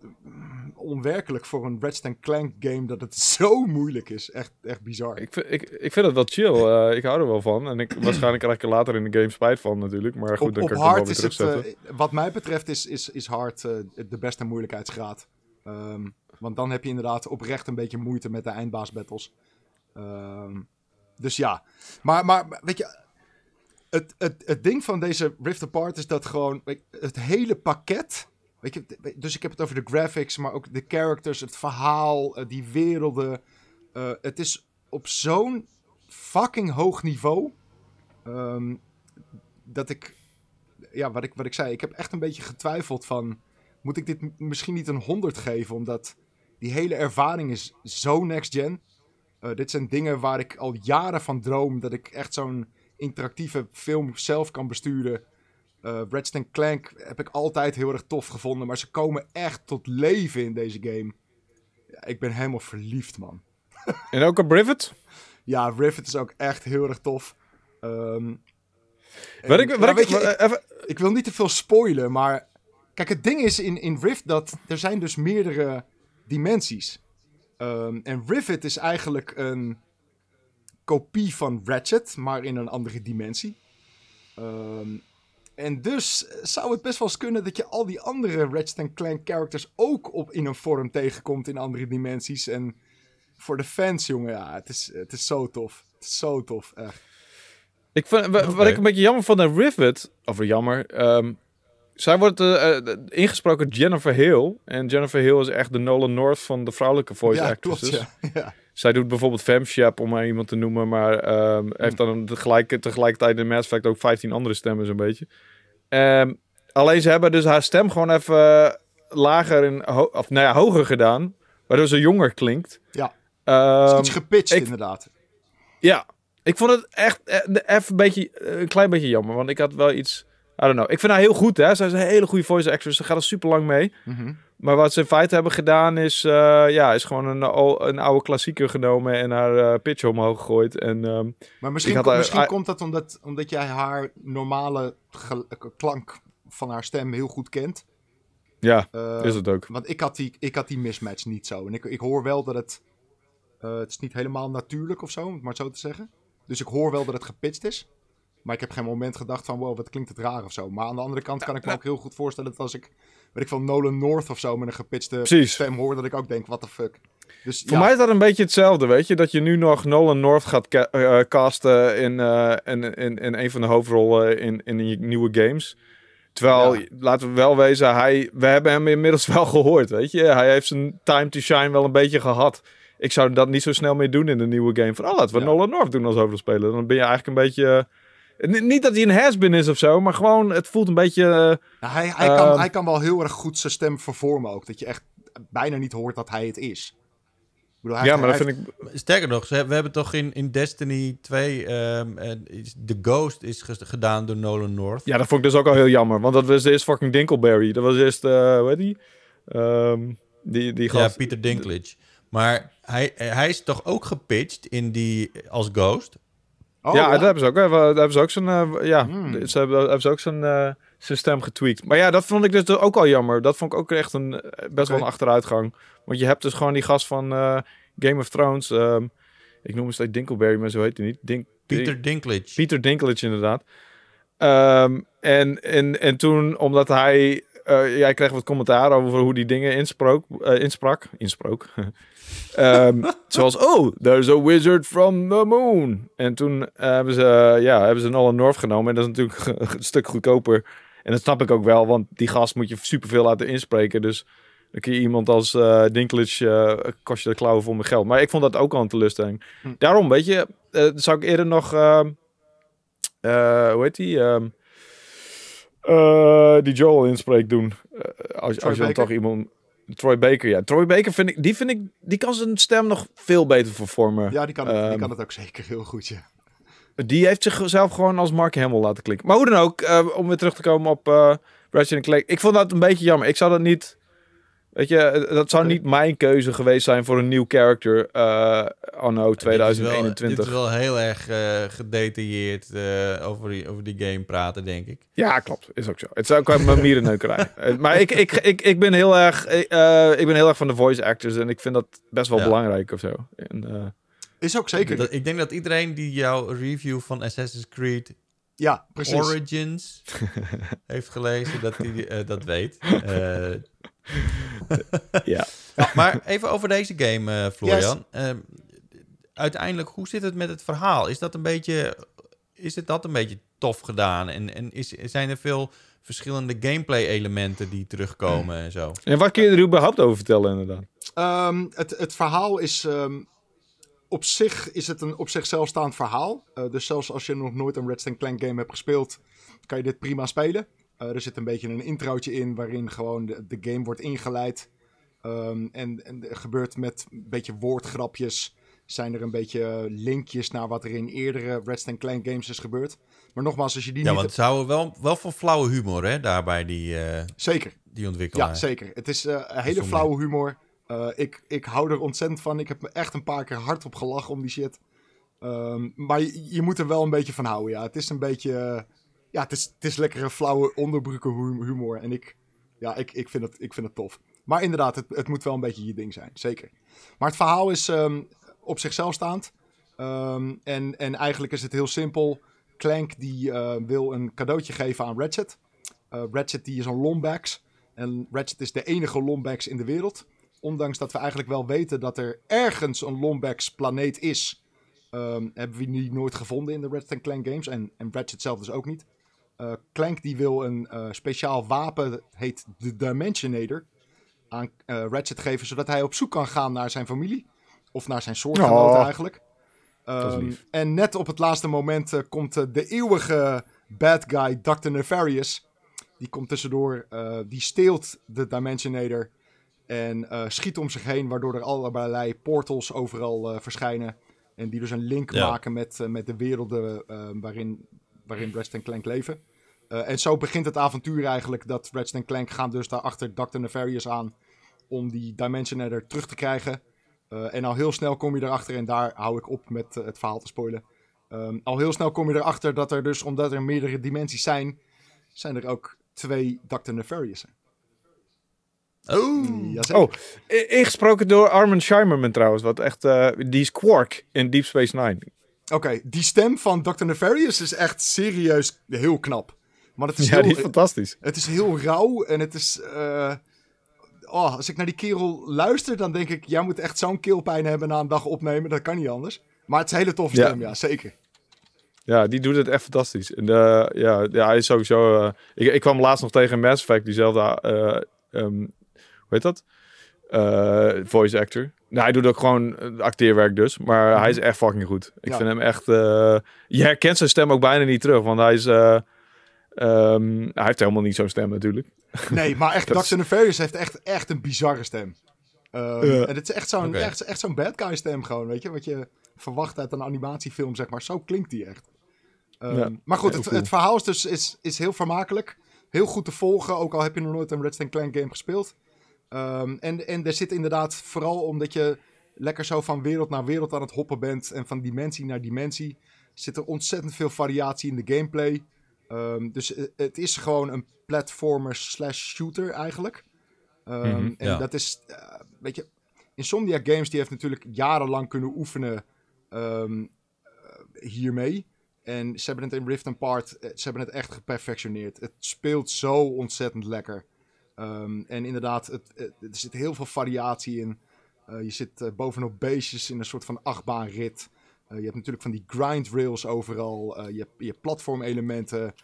onwerkelijk voor een Ratchet Clank game dat het zo moeilijk is. Echt, echt bizar. Ik vind, ik, ik vind het wel chill. eh, ik hou er wel van. En ik, waarschijnlijk krijg ik er later in de game spijt van natuurlijk. Maar goed, op dan op kan ik hem wel weer het, eh, wat mij betreft, is, is, is hard eh, de beste moeilijkheidsgraad. Ehm, want dan heb je inderdaad oprecht een beetje moeite met de eindbaasbattles. Ehm dus ja. Maar, maar weet je, het, het, het ding van deze Rift Apart is dat gewoon het hele pakket. Dus ik heb het over de graphics, maar ook de characters, het verhaal, eh, die werelden. Eh, het is op zo'n fucking hoog niveau. ehm, dat ik ja, wat ik, wat ik zei, ik heb echt een beetje getwijfeld van... Moet ik dit misschien niet een 100 geven? Omdat die hele ervaring is zo next gen. Eh, dit zijn dingen waar ik al jaren van droom. Dat ik echt zo'n interactieve film zelf kan besturen. Uh, Ratchet Clank heb ik altijd heel erg tof gevonden. Maar ze komen echt tot leven in deze game. Ja, ik ben helemaal verliefd, man. En ook op Rivet? Ja, Rivet is ook echt heel erg tof. Um, wat ik, wat ik, je, even... ik wil niet te veel spoilen, maar... Kijk, het ding is in, in Rift dat er zijn dus meerdere dimensies. Um, en Rivet is eigenlijk een kopie van Ratchet, maar in een andere dimensie. Um, en dus zou het best wel eens kunnen dat je al die andere Ratchet Clank characters ook op, in een vorm tegenkomt in andere dimensies. En voor de fans, jongen, ja, het is, het is zo tof. Het is zo tof, echt. Ik vind, wat ik een beetje jammer van de Rivet, of jammer, um, zij wordt uh, ingesproken Jennifer Hill. En Jennifer Hill is echt de Nolan North van de vrouwelijke voice ja, actresses. Klopt, ja. ja. Zij doet bijvoorbeeld Femshap, om maar iemand te noemen. Maar um, heeft dan tegelijk, tegelijkertijd in Mass Effect ook 15 andere stemmen zo'n beetje. Um, alleen ze hebben dus haar stem gewoon even lager in, of nou ja, hoger gedaan. Waardoor ze jonger klinkt. Ja, um, iets gepitcht ik, inderdaad. Ja, ik vond het echt even een beetje, een klein beetje jammer. Want ik had wel iets I don't know. Ik vind haar heel goed, hè. Zij is een hele goede voice actress. Ze gaat er super lang mee. Mm Maar wat ze in feite hebben gedaan is... Uh, ja, is gewoon een, een oude klassieker genomen... en haar uh, pitch omhoog gegooid. En, um, maar misschien, kom, misschien komt dat omdat, omdat jij haar normale klank van haar stem heel goed kent. Ja, uh, is het ook. Want ik had die, ik had die mismatch niet zo. En ik, ik hoor wel dat het... het is niet helemaal natuurlijk of zo, om het maar zo te zeggen. Dus ik hoor wel dat het gepitcht is. Maar ik heb geen moment gedacht van, wow, wat klinkt het raar of zo. Maar aan de andere kant kan ik me ook heel goed voorstellen dat als ik, weet ik van Nolan North of zo met een gepitchte Precies. stem hoor, dat ik ook denk, what the fuck. Dus, Voor mij is dat een beetje hetzelfde, weet je. Dat je nu nog Nolan North gaat ca uh, casten in, uh, in, in, in een van de hoofdrollen in, in nieuwe games. Terwijl, ja. laten we wel wezen, hij, we hebben hem inmiddels wel gehoord, weet je. Hij heeft zijn time to shine wel een beetje gehad. Ik zou dat niet zo snel meer doen in de nieuwe game. Van, oh, laten we ja. Nolan North doen als hoofdrolspeler. Dan ben je eigenlijk een beetje... Niet dat hij een has-been is of zo, maar gewoon, het voelt een beetje... Uh, hij, hij, uh, kan, hij kan wel heel erg goed zijn stem vervormen ook. Dat je echt bijna niet hoort dat hij het is. Ik bedoel, hij ja, maar dat vind ik... Sterker nog, we hebben toch in, in Destiny 2... Um, The Ghost is gedaan door Nolan North. Ja, dat vond ik dus ook al heel jammer. Want dat was eerst fucking Dinkleberry. Dat was eerst, uh, hoe heet die? Um, die, die gast. Ja, Peter Dinklage. Maar hij, hij is toch ook gepitcht in die als Ghost? Oh, ja, ja, dat hebben ze ook. Daar hebben ze ook zijn, uh, ja, hmm. ze hebben, hebben ze ook zijn, uh, zijn stem getweakt. Maar ja, dat vond ik dus ook al jammer. Dat vond ik ook echt een best okay. wel een achteruitgang. Want je hebt dus gewoon die gast van uh, Game of Thrones. Um, ik noem hem steeds Dinkleberry, maar zo heet hij niet. Dink, Peter Dinklage. Peter Dinklage, inderdaad. Um, en, en, en toen, omdat hij uh, jij kreeg wat commentaar over hoe die dingen insprook, uh, insprak. Insprook. um, zoals, oh, there's a wizard from the moon. En toen uh, hebben ze, ja, hebben ze Nolan North genomen. En dat is natuurlijk een stuk goedkoper. En dat snap ik ook wel, want die gast moet je superveel laten inspreken. Dus dan kun je iemand als uh, Dinklage, kost je de klauwen voor mijn geld. Maar ik vond dat ook al een teleurstelling. Hm. Daarom, weet je, zou ik eerder nog, hoe heet die... Um, uh, die Joel inspreekt doen. Als, als je dan toch iemand. Troy Baker, ja. Troy Baker vind ik, die vind ik, die kan zijn stem nog veel beter vervormen. Ja, die kan, het, um, die kan het ook zeker heel goed, ja. Die heeft zichzelf gewoon als Mark Hamill laten klinken. Maar hoe dan ook, uh, om weer terug te komen op uh, Ratchet Clank. Ik vond dat een beetje jammer. Ik zou dat niet... Weet je, dat zou niet mijn keuze geweest zijn voor een nieuw character uh, anno 2021. Dit is wel, dit is wel heel erg uh, gedetailleerd uh, over, die, over die game praten, denk ik. Ja, klopt. Is ook zo. Het is ook een mierenneukerij. maar ik, ik, ik, ik, ben heel erg, ik ben heel erg van de voice actors en ik vind dat best wel ja. belangrijk of zo. En, is ook zeker. Dat, ik denk dat iedereen die jouw review van Assassin's Creed ja, precies. Origins heeft gelezen, dat hij dat weet. ja. Maar even over deze game, uh, Florian. Yes. Uh, uiteindelijk, hoe zit het met het verhaal? Is dat een beetje, is het dat een beetje tof gedaan? En, en is, zijn er veel verschillende gameplay-elementen die terugkomen en zo? En wat kun je er überhaupt over vertellen, inderdaad? Um, het, het verhaal is. Um, op zich is het een op zichzelf staand verhaal. Uh, dus zelfs als je nog nooit een Red Clank game hebt gespeeld, kan je dit prima spelen. Uh, er zit een beetje een introotje in waarin gewoon de, de game wordt ingeleid. Ehm, en, en er gebeurt met een beetje woordgrapjes. Zijn er een beetje linkjes naar wat er in eerdere Redstone Clank games is gebeurd. Maar nogmaals, als je die Ja, niet... want het zou wel, wel voor flauwe humor, hè, daarbij die, eh, Zeker, die ontwikkelaar. ja, zeker. Het is eh, een hele flauwe humor. Eh, ik, ik hou er ontzettend van. Ik heb me echt een paar keer hard op gelachen om die shit. Ehm, maar je, je moet er wel een beetje van houden, ja. Het is een beetje... ja, het is, het is flauwe onderbroeken hu- humor. En ik, ja, ik, ik, vind het, ik vind het tof. Maar inderdaad, het, het moet wel een beetje je ding zijn, zeker. Maar het verhaal is ehm, op zichzelf staand. Ehm, en, en eigenlijk is het heel simpel. Clank die eh, wil een cadeautje geven aan Ratchet. Eh, Ratchet die is een Lombax. En Ratchet is de enige Lombax in de wereld. Ondanks dat we eigenlijk wel weten dat er ergens een Lombax planeet is. ehm, hebben we die nooit gevonden in de Ratchet Clank games. En, en Ratchet zelf dus ook niet. Eh, Clank die wil een eh, speciaal wapen, dat heet de Dimensionator, aan eh, Ratchet geven, zodat hij op zoek kan gaan naar zijn familie. Of naar zijn soortgenoten Oh. eigenlijk. is Ehm, lief. en net op het laatste moment komt de eeuwige bad guy, Dr. Nefarious. Die komt tussendoor, eh, die steelt de Dimensionator en eh, schiet om zich heen, waardoor er allerlei portals overal eh, verschijnen. En die dus een link Ja. maken met, met de werelden eh, waarin, waarin Ratchet Clank leven. Eh, en zo begint het avontuur eigenlijk dat Ratchet Clank gaan dus daar achter Dr. Nefarious aan om die Dimensionator terug te krijgen. Eh, en al heel snel kom je erachter, en daar hou ik op met eh, het verhaal te spoilen. Ehm, al heel snel kom je erachter dat er dus, omdat er meerdere dimensies zijn, zijn er ook twee Dr. Nefariousen. Oh, Jazeker. Oh, ingesproken door Armin Shimerman trouwens. Wat echt, eh, die is Quark in Deep Space Nine. Oké, die stem van Dr. Nefarious is echt serieus heel knap. Maar het is, Ja, heel, die is fantastisch. het is heel rauw en het is... eh, oh, als ik naar die kerel luister, dan denk ik... Jij moet echt zo'n keelpijn hebben na een dag opnemen. Dat kan niet anders. Maar het is een hele toffe stem, ja, zeker. Ja, die doet het echt fantastisch. En, eh, ja, ja, hij is sowieso... eh, ik, ik kwam laatst nog tegen Mass Effect, diezelfde... ehm, hoe heet dat? Voice actor. Nou, hij doet ook gewoon eh, acteerwerk dus. Maar hij is echt fucking goed. Ik Ja. vind hem echt... eh, je herkent zijn stem ook bijna niet terug. Want hij is... eh, ehm, hij heeft helemaal niet zo'n stem natuurlijk. Nee, maar echt, Dr. Nefarious heeft echt, echt een bizarre stem. Ehm. En het is echt zo'n echt, echt zo'n bad guy stem gewoon, weet je? Wat je verwacht uit een animatiefilm, zeg maar. Zo klinkt die echt. Ehm, Ja, maar goed, het, cool. het verhaal is dus is, is heel vermakelijk. Heel goed te volgen, ook al heb je nog nooit een Redstone Clank game gespeeld. Ehm, en, en er zit inderdaad, vooral omdat je lekker zo van wereld naar wereld aan het hoppen bent... en van dimensie naar dimensie, zit er ontzettend veel variatie in de gameplay... Ehm, dus het is gewoon een platformer slash shooter eigenlijk. Mhm, en ja. dat is, eh, weet je, Insomniac Games die heeft natuurlijk jarenlang kunnen oefenen eh, hiermee. En ze hebben het in Rift Apart, eh, ze hebben het echt geperfectioneerd. Het speelt zo ontzettend lekker. Ehm, en inderdaad, het, het- er zit heel veel variatie in. Eh, je zit eh, bovenop beestjes in een soort van achtbaanrit. Eh, je hebt natuurlijk van die grind rails overal. Je hebt, je hebt platformelementen.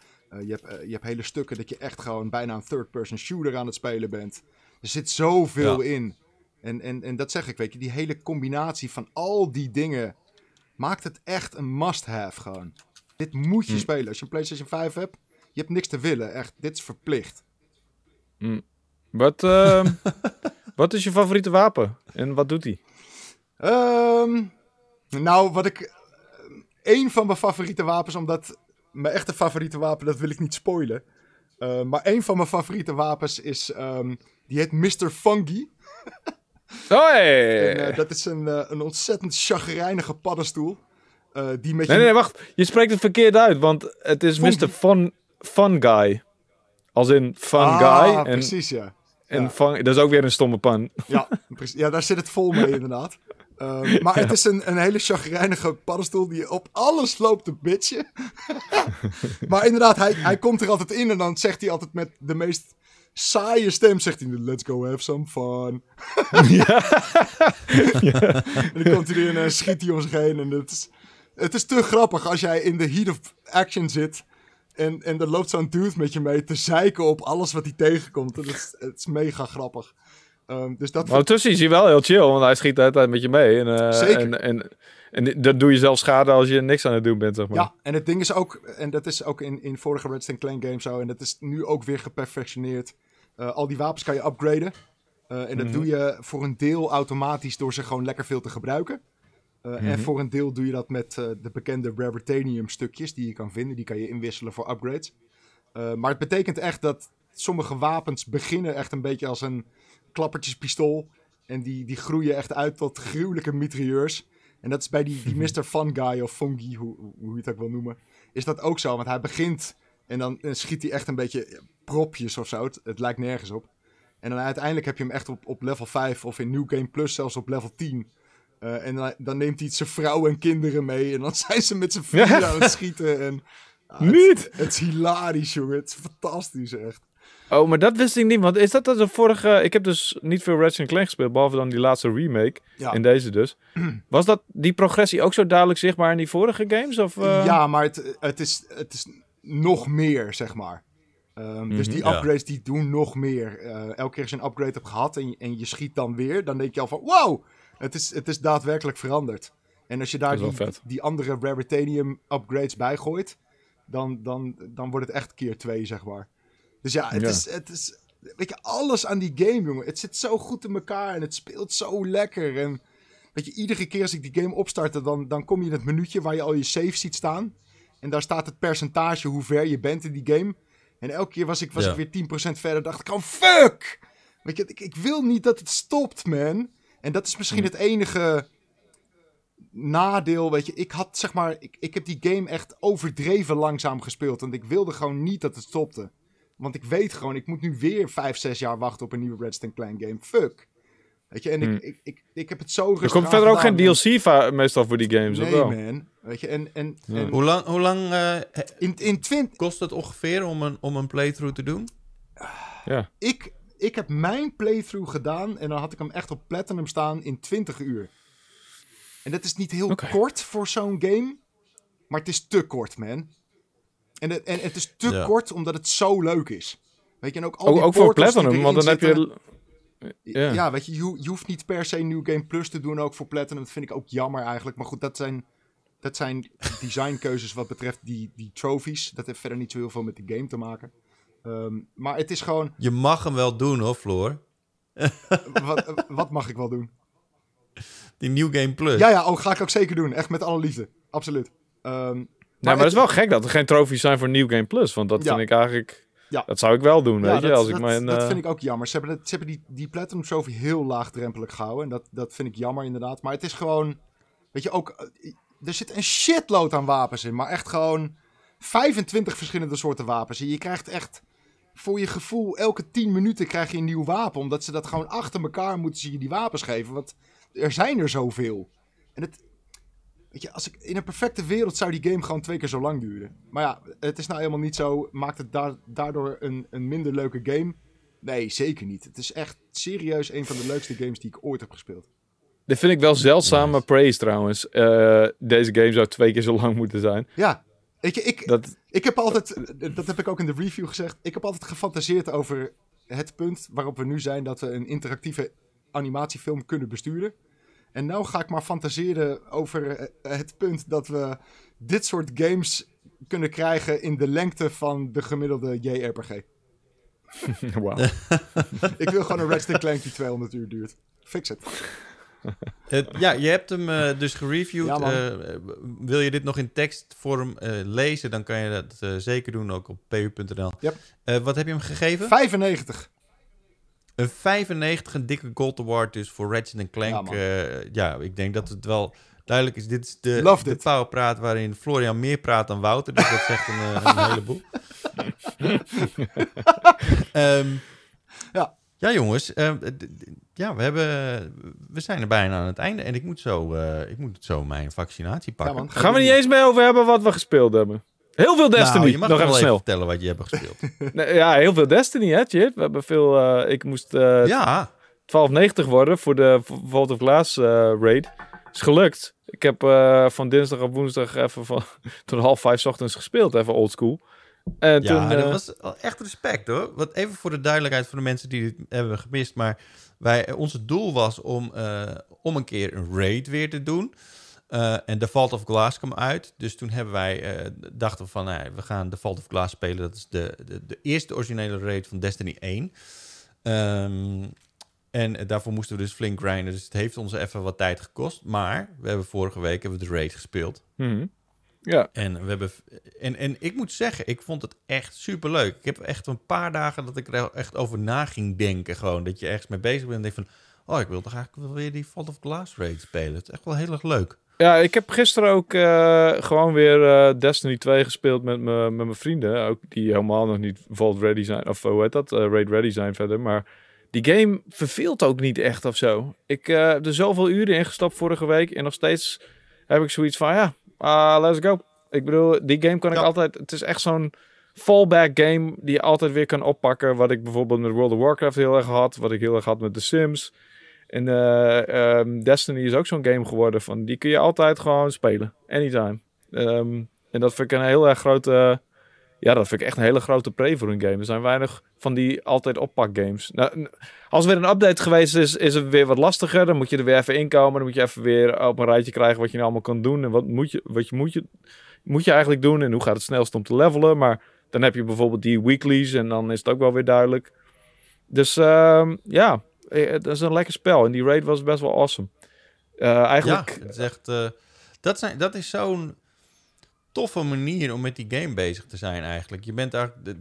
Je, hebt, je hebt hele stukken dat je echt gewoon bijna een third-person shooter aan het spelen bent. Er zit zoveel in. En, en, en dat zeg ik, weet je, die hele combinatie van al die dingen maakt het echt een must-have gewoon. Dit moet je Hm. spelen. Als je een PlayStation 5 hebt, je hebt niks te willen. Echt, dit is verplicht. Wat, ehm, wat is je favoriete wapen? En wat doet hij? Ehm, nou, wat ik. Een van mijn favoriete wapens, omdat mijn echte favoriete wapen, dat wil ik niet spoilen. Eh, maar een van mijn favoriete wapens is. ehm, die heet Mr. Fungi. Oh, hey. En, eh, dat is een, eh, een ontzettend chagrijnige paddenstoel. eh, die met je. Nee, nee, nee, wacht. Je spreekt het verkeerd uit, want het is. Mr. Fun, fun Guy. Als in fun ah, guy. En, precies, ja. en ja. fun, dat is ook weer een stomme pan. Ja, precies. ja, daar zit het vol mee inderdaad. Ehm, maar het is een, een hele chagrijnige paddenstoel die op alles loopt te bitchen. maar inderdaad, hij, hij komt er altijd in en dan zegt hij altijd met de meest saaie stem, zegt hij, let's go have some fun. En dan komt hij erin en schiet hij om zich heen. En het is, het is te grappig als jij in de heat of action zit en, en er loopt zo'n dude met je mee te zeiken op alles wat hij tegenkomt. En Het is, het is mega grappig. Ehm, dus dat Maar ondertussen is hij wel heel chill, want hij schiet de hele tijd met je mee. En, eh, Zeker. En, en, en dan doe je zelf schade als je niks aan het doen bent, zeg maar. Ja, en het ding is ook, en dat is ook in, in vorige Redstone Clank games zo, en dat is nu ook weer geperfectioneerd. Eh, al die wapens kan je upgraden. Eh, en dat Mhm. doe je voor een deel automatisch door ze gewoon lekker veel te gebruiken. Eh, En Mhm. voor een deel doe je dat met eh, de bekende Raritanium stukjes die je kan vinden. Die kan je inwisselen voor upgrades. Eh, maar het betekent echt dat sommige wapens beginnen echt een beetje als een klappertjespistool. En die, die groeien echt uit tot gruwelijke mitrailleurs. En dat is bij die, die Mr. Fun Guy of Fungi, hoe, hoe je het ook wil noemen. Is dat ook zo? Want hij begint en dan schiet hij echt een beetje propjes of zo. Het, het lijkt nergens op. En dan uiteindelijk heb je hem echt op, op level 5 of in New Game Plus zelfs op level 10. Eh, en dan, dan neemt hij zijn vrouw en kinderen mee. En dan zijn ze met z'n vier Ja. aan het schieten. En, ja, het- Niet! Het, is hilarisch, jongen. Het is fantastisch, echt. Oh, maar dat wist ik niet. Want is dat de vorige... Ik heb dus niet veel Ratchet Clank gespeeld, behalve dan die laatste remake. Ja. In deze dus. Was dat die progressie ook zo duidelijk zichtbaar in die vorige games? Of, eh? Ja, maar het, het, is, het is nog meer, zeg maar. Ehm, Dus die Mhm. Ja. upgrades die doen nog meer. Eh, elke keer als je een upgrade hebt gehad en je, en je schiet dan weer, dan denk je al van wow, het is, het is daadwerkelijk veranderd. En als je daar die, andere Raritanium upgrades bij gooit, dan, dan, dan wordt het echt keer twee, zeg maar. Dus ja, het, Ja. Is, het is, weet je, alles aan die game, jongen. Het zit zo goed in elkaar en het speelt zo lekker. En weet je, iedere keer als ik die game opstartte, dan, dan kom je in het minuutje waar je al je save ziet staan. En daar staat het percentage hoe ver je bent in die game. En elke keer was ik, was Ja. ik weer 10% verder. Dacht ik, oh fuck! Weet je, ik, ik wil niet dat het stopt, man. En dat is misschien het enige nadeel. Weet je, ik had zeg maar, ik, ik heb die game echt overdreven langzaam gespeeld. Want ik wilde gewoon niet dat het stopte. Want ik weet gewoon, ik moet nu weer 5, 6 jaar wachten op een nieuwe Redstone Clan game. Fuck. Weet je, en Hmm. ik, ik, ik, ik heb het zo rustig Er komt verder ook geen. DLC va- meestal voor die games, Nee, wel? man. Weet je, en, en, Ja. en Hoe lang, hoe lang eh, in, in 20, kost het ongeveer om een, om een playthrough te doen? Ja. ik, ik heb mijn playthrough gedaan en dan had ik hem echt op Platinum staan in 20 uur. En dat is niet heel kort voor zo'n game, maar het is te kort, man. En het, en het is te Ja. kort omdat het zo leuk is. Weet je, en ook al Ook, die ook voor Platinum, want dan heb je... Ja. Ja, weet je, je, je hoeft niet per se New Game Plus te doen, ook voor Platinum. Dat vind ik ook jammer eigenlijk. Maar goed, dat zijn, dat zijn designkeuzes wat betreft die, die trophies. Dat heeft verder niet zo heel veel met de game te maken. Ehm, maar het is gewoon, Je mag hem wel doen hoor, Floor. wat, wat mag ik wel doen? Die New Game Plus. Ja, ja, oh, ga ik ook zeker doen. Echt met alle liefde. Absoluut. Ehm, Nou, maar het is wel gek dat er geen trofies zijn voor New Game Plus. Want dat Ja. vind ik eigenlijk... Ja. Dat zou ik wel doen, ja, weet je. dat, Als ik mijn, dat eh, vind ik ook jammer. Ze hebben, het, ze hebben die, die Platinum Trophy heel laagdrempelig gehouden. En dat, dat vind ik jammer inderdaad. Maar het is gewoon, weet je, ook... eh, Er zit een shitload aan wapens in. Maar echt gewoon 25 verschillende soorten wapens. En je krijgt echt, voor je gevoel, elke 10 minuten krijg je een nieuw wapen. Omdat ze dat gewoon achter elkaar moeten je die wapens geven. Want er zijn er zoveel. En het... Weet je, als ik, in een perfecte wereld zou die game gewoon twee keer zo lang duren. Maar ja, het is nou helemaal niet zo. Maakt het daar, daardoor een, een minder leuke game? Nee, zeker niet. Het is echt serieus een van de leukste games die ik ooit heb gespeeld. Dit vind ik wel zeldzame Nice. praise trouwens. Eh, deze game zou twee keer zo lang moeten zijn. Ja, ik, Dat, ik heb altijd, dat heb ik ook in de review gezegd, ik heb altijd gefantaseerd over het punt waarop we nu zijn dat we een interactieve animatiefilm kunnen besturen. En nou ga ik maar fantaseren over eh, het punt dat we dit soort games kunnen krijgen in de lengte van de gemiddelde JRPG. wauw. Ik wil gewoon een Ratchet Clank die 200 uur duurt. Fix het. Het- ja, je hebt hem eh, dus gereviewd. Ja. Eh, wil je dit nog in tekstvorm eh, lezen, dan kan je dat zeker doen, ook op pu.nl. Yep. Wat heb je hem gegeven? 95. Een 95, een dikke gold award dus voor Ratchet Clank. Ja. Ja, ik denk dat het wel duidelijk is. Dit is de, Loved de waarin Florian meer praat dan Wouter. Dus dat zegt een, een heleboel. Ehm, Ja. Ja, jongens. eh, ja, we, hebben, we zijn er bijna aan het einde. En ik moet zo, eh, ik moet zo mijn vaccinatie pakken. man. Gaan we niet eens mee over hebben wat we gespeeld hebben? Heel veel Destiny. Nou, je mag Nog wel even even snel. vertellen wat je hebt gespeeld. Nee, ja, heel veel Destiny, hè, Chip? We hebben veel... eh, ik moest eh ja, 1290 worden voor de Vault of Glass eh, raid. Is gelukt. Ik heb eh, van dinsdag op woensdag even van tot half vijf 's ochtends gespeeld. Even oldschool. Ja toen... dat eh, was echt respect hoor. Wat even voor de duidelijkheid voor de mensen die het hebben gemist. Maar wij, onze doel was om, eh, om een keer een raid weer te doen. Eh, en The Vault of Glass kwam uit. Dus toen hebben wij, dachten we van, ja, we gaan The Vault of Glass spelen. Dat is de, de, de eerste originele raid van Destiny 1. Ehm, En daarvoor moesten we dus flink grinden. Dus het heeft ons even wat tijd gekost. Maar we hebben vorige week hebben we de raid gespeeld. Mhm. Ja, En, we hebben, en, en ik moet zeggen, ik vond het echt super leuk. Ik heb echt een paar dagen dat ik er echt over na ging denken. Gewoon dat je ergens mee bezig bent en denk van... Oh, ik wil toch eigenlijk wel weer die Fall of Glass raid spelen. Het is echt wel heel erg leuk. Ja, ik heb gisteren ook eh, gewoon weer eh, Destiny 2 gespeeld met, me, met mijn vrienden. Ook die helemaal nog niet Vault ready zijn. Of hoe heet dat? Eh, Raid ready zijn verder. Maar die game verveelt ook niet echt of zo. Ik heb er zoveel uren in gestapt vorige week. En nog steeds heb ik zoiets van, ja, ah, let's go. Ik bedoel, die game kan ik Ja. altijd... Het is echt zo'n fallback game die je altijd weer kan oppakken. Wat ik bijvoorbeeld met World of Warcraft heel erg had. Wat ik heel erg had met The Sims. En eh, ehm, Destiny is ook zo'n game geworden van die kun je altijd gewoon spelen. Anytime. Ehm, en dat vind ik een heel erg grote. Ja, dat vind ik echt een hele grote pre voor een game. Er zijn weinig van die altijd oppak games. Nou, als er weer een update geweest is, is het weer wat lastiger. Dan moet je er weer even inkomen. Dan moet je even weer op een rijtje krijgen wat je nou allemaal kan doen. En wat moet je, wat je, moet je, moet je eigenlijk doen. En hoe gaat het snelst om te levelen. Maar dan heb je bijvoorbeeld die weeklies. En dan is het ook wel weer duidelijk. Dus ehm, ja, eh, het is een lekker spel. En die raid was best wel awesome. Eh, eigenlijk... Ja, het eh, dat, zijn, dat is zo'n toffe manier om met die game bezig te zijn eigenlijk. Je, bent eigenlijk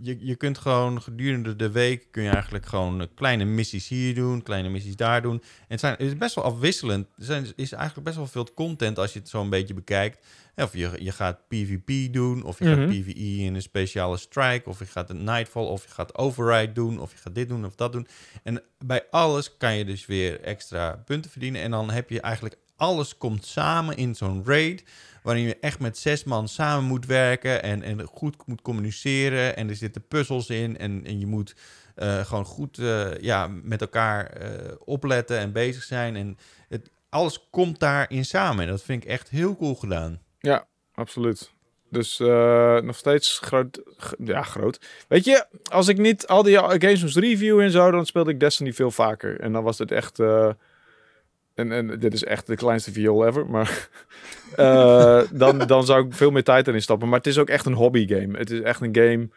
je, je kunt gewoon gedurende de week... kun je eigenlijk gewoon eh, kleine missies hier doen... kleine missies daar doen. En het, zijn, het is best wel afwisselend. Er zijn, is eigenlijk best wel veel content als je het zo een beetje bekijkt. Of je, je gaat PvP doen, of je Mhm. gaat PvE in een speciale strike... of je gaat een Nightfall, of je gaat Override doen... of je gaat dit doen of dat doen. En bij alles kan je dus weer extra punten verdienen. En dan heb je eigenlijk alles komt samen in zo'n raid. Waarin je echt met zes man samen moet werken. En, en goed moet communiceren. En er zitten puzzels in. En, en je moet eh, gewoon goed eh, ja, met elkaar eh, opletten en bezig zijn. En het, alles komt daarin samen. En dat vind ik echt heel cool gedaan. Ja, absoluut. Dus nog steeds groot. Ja, groot. Weet je, als ik niet al die games moest reviewen en zo, dan speelde ik Destiny veel vaker. En dan was het echt. En, en dit is echt de kleinste viool ever. Maar eh, dan, dan zou ik veel meer tijd erin stappen. Maar het is ook echt een hobby game. Het is echt een game.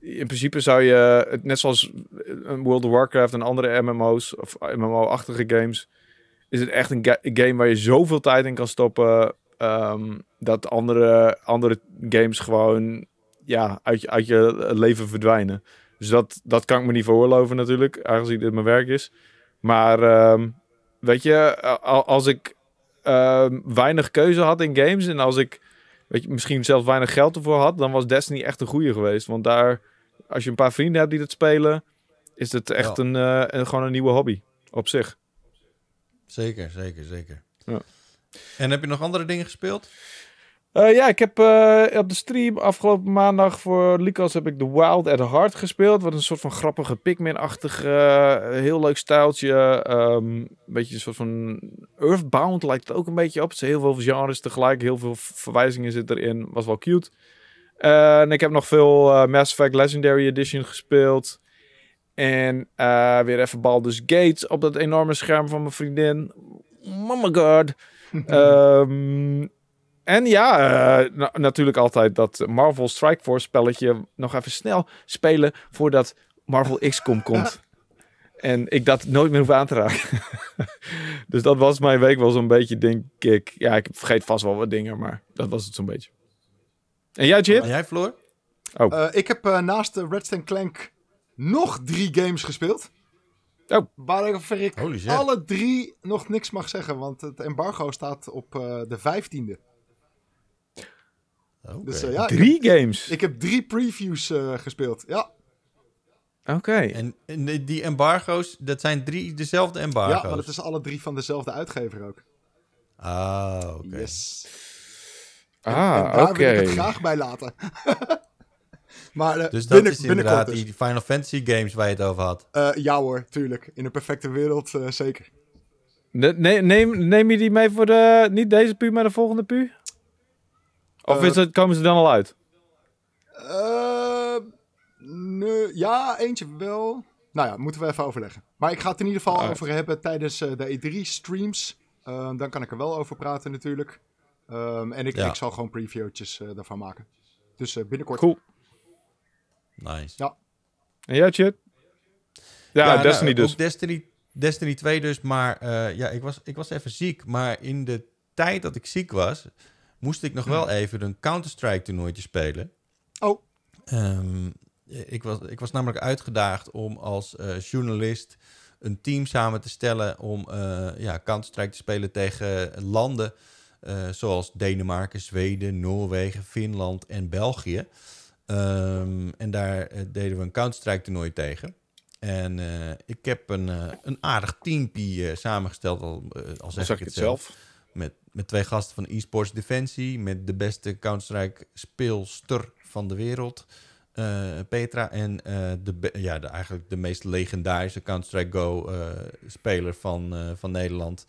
In principe zou je, net zoals World of Warcraft en andere MMO's of MMO-achtige games, is het echt een ga- game waar je zoveel tijd in kan stoppen. ehm, dat andere, andere games gewoon ja, uit, je, uit je leven verdwijnen. Dus dat, dat kan ik me niet veroorloven natuurlijk, aangezien dit mijn werk is. Maar ehm, weet je, als ik ehm, weinig keuze had in games en als ik weet je, misschien zelfs weinig geld ervoor had, dan was Destiny echt een goede geweest. Want daar, als je een paar vrienden hebt die dat spelen, is het echt Ja. een, eh, een, gewoon een nieuwe hobby op zich. Zeker, zeker, zeker. Ja. En heb je nog andere dingen gespeeld? Eh, ja, ik heb eh, op de stream afgelopen maandag voor Lucas heb ik The Wild at Heart gespeeld. Wat een soort van grappige Pikmin-achtig, eh, heel leuk stijltje. Ehm, een beetje een soort van Earthbound lijkt het ook een beetje op. Zijn heel veel genres tegelijk, heel veel verwijzingen zitten erin. Was wel cute. En ik heb nog veel Mass Effect Legendary Edition gespeeld. En weer even Baldur's Gate op dat enorme scherm van mijn vriendin. Oh my god. Ehm, en ja, eh, na- natuurlijk altijd dat Marvel Strike Force spelletje nog even snel spelen voordat Marvel XCOM komt. En ik dat nooit meer hoef aan te raken. dus dat was mijn week wel zo'n beetje, denk ik. Ja, ik vergeet vast wel wat dingen, maar dat was het zo'n beetje. En jij, Jit? En jij, Floor? Eh, ik heb eh, naast de Redstone Clank nog drie games gespeeld. Oh. Waarover ik alle drie nog niks mag zeggen, want het embargo staat op eh, de 15e. Oké. Dus eh, ja, ik heb, Drie games. ik heb drie previews eh, gespeeld. Ja, Oké. En, en die- embargo's, dat zijn drie dezelfde embargo's? ja, maar het is alle drie van dezelfde uitgever ook. Ah, oké. Yes. Ah, en daar oké. wil ik het graag bij laten. maar eh, Dus dat binnen- is inderdaad dus. die Final Fantasy games waar je het over had. Eh, ja hoor, tuurlijk. In een perfecte wereld eh, zeker. Ne- ne- neem, neem je die mee voor de... Niet deze pu, maar de volgende pu? Of Eh, is het, komen ze dan al uit? Eh, nee, ja, eentje wel. Nou ja, moeten we even overleggen. Maar ik ga het in ieder geval over hebben tijdens eh, de E3-streams. dan kan ik er wel over praten natuurlijk. Ehm, en ik, Ja. ik zal gewoon previewtjes eh, daarvan maken. Dus eh, binnenkort. Cool. Nice. En jij, Chit? Ja, nou, Destiny dus. Destiny Destiny 2 dus, maar eh, ja, ik was, ik was even ziek. Maar in de tijd dat ik ziek was, moest ik nog wel even een Counter-Strike toernooitje spelen. Oh. Ehm, ik, was, ik was namelijk uitgedaagd om als eh, journalist een team samen te stellen om eh, ja, Counter-Strike te spelen tegen landen eh, zoals Denemarken, Zweden, Noorwegen, Finland en België. Ehm, en daar deden we een Counter-Strike toernooi tegen. En ik heb een, een aardig teampie samengesteld, al, al zeg, zeg ik het zelf. Met, met twee gasten van eSports Defensie, met de beste Counter-Strike speelster van de wereld, eh, Petra. En eh, de, ja, de, eigenlijk de meest legendarische Counter-Strike Go eh, speler van, van Nederland,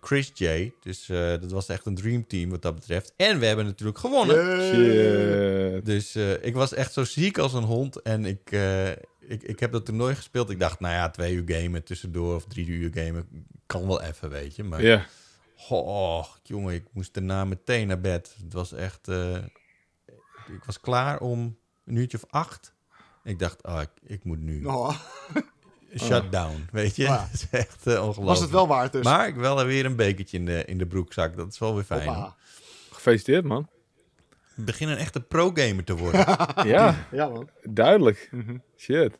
Chris J. Dus dat was echt een dreamteam wat dat betreft. En we hebben natuurlijk gewonnen. Dus ik was echt zo ziek als een hond. En ik, ik, ik heb dat toernooi gespeeld. Ik dacht, nou ja, twee uur gamen tussendoor of drie uur gamen kan wel even, weet je. Maar Ja. Oh, jongen, ik moest daarna meteen naar bed. Het was echt... eh, ik was klaar om een uurtje of acht. Ik dacht, ah, ik, ik moet nu Oh, shutdown, weet je. Ja. Is echt eh, ongelooflijk. was het wel waard dus? Maar ik wel weer een bekertje in de, in de broekzak. Dat is wel weer fijn. Hoppa. Gefeliciteerd, man. Ik begin een echte pro-gamer te worden. Ja, Ja, man. duidelijk. Mhm. Shit.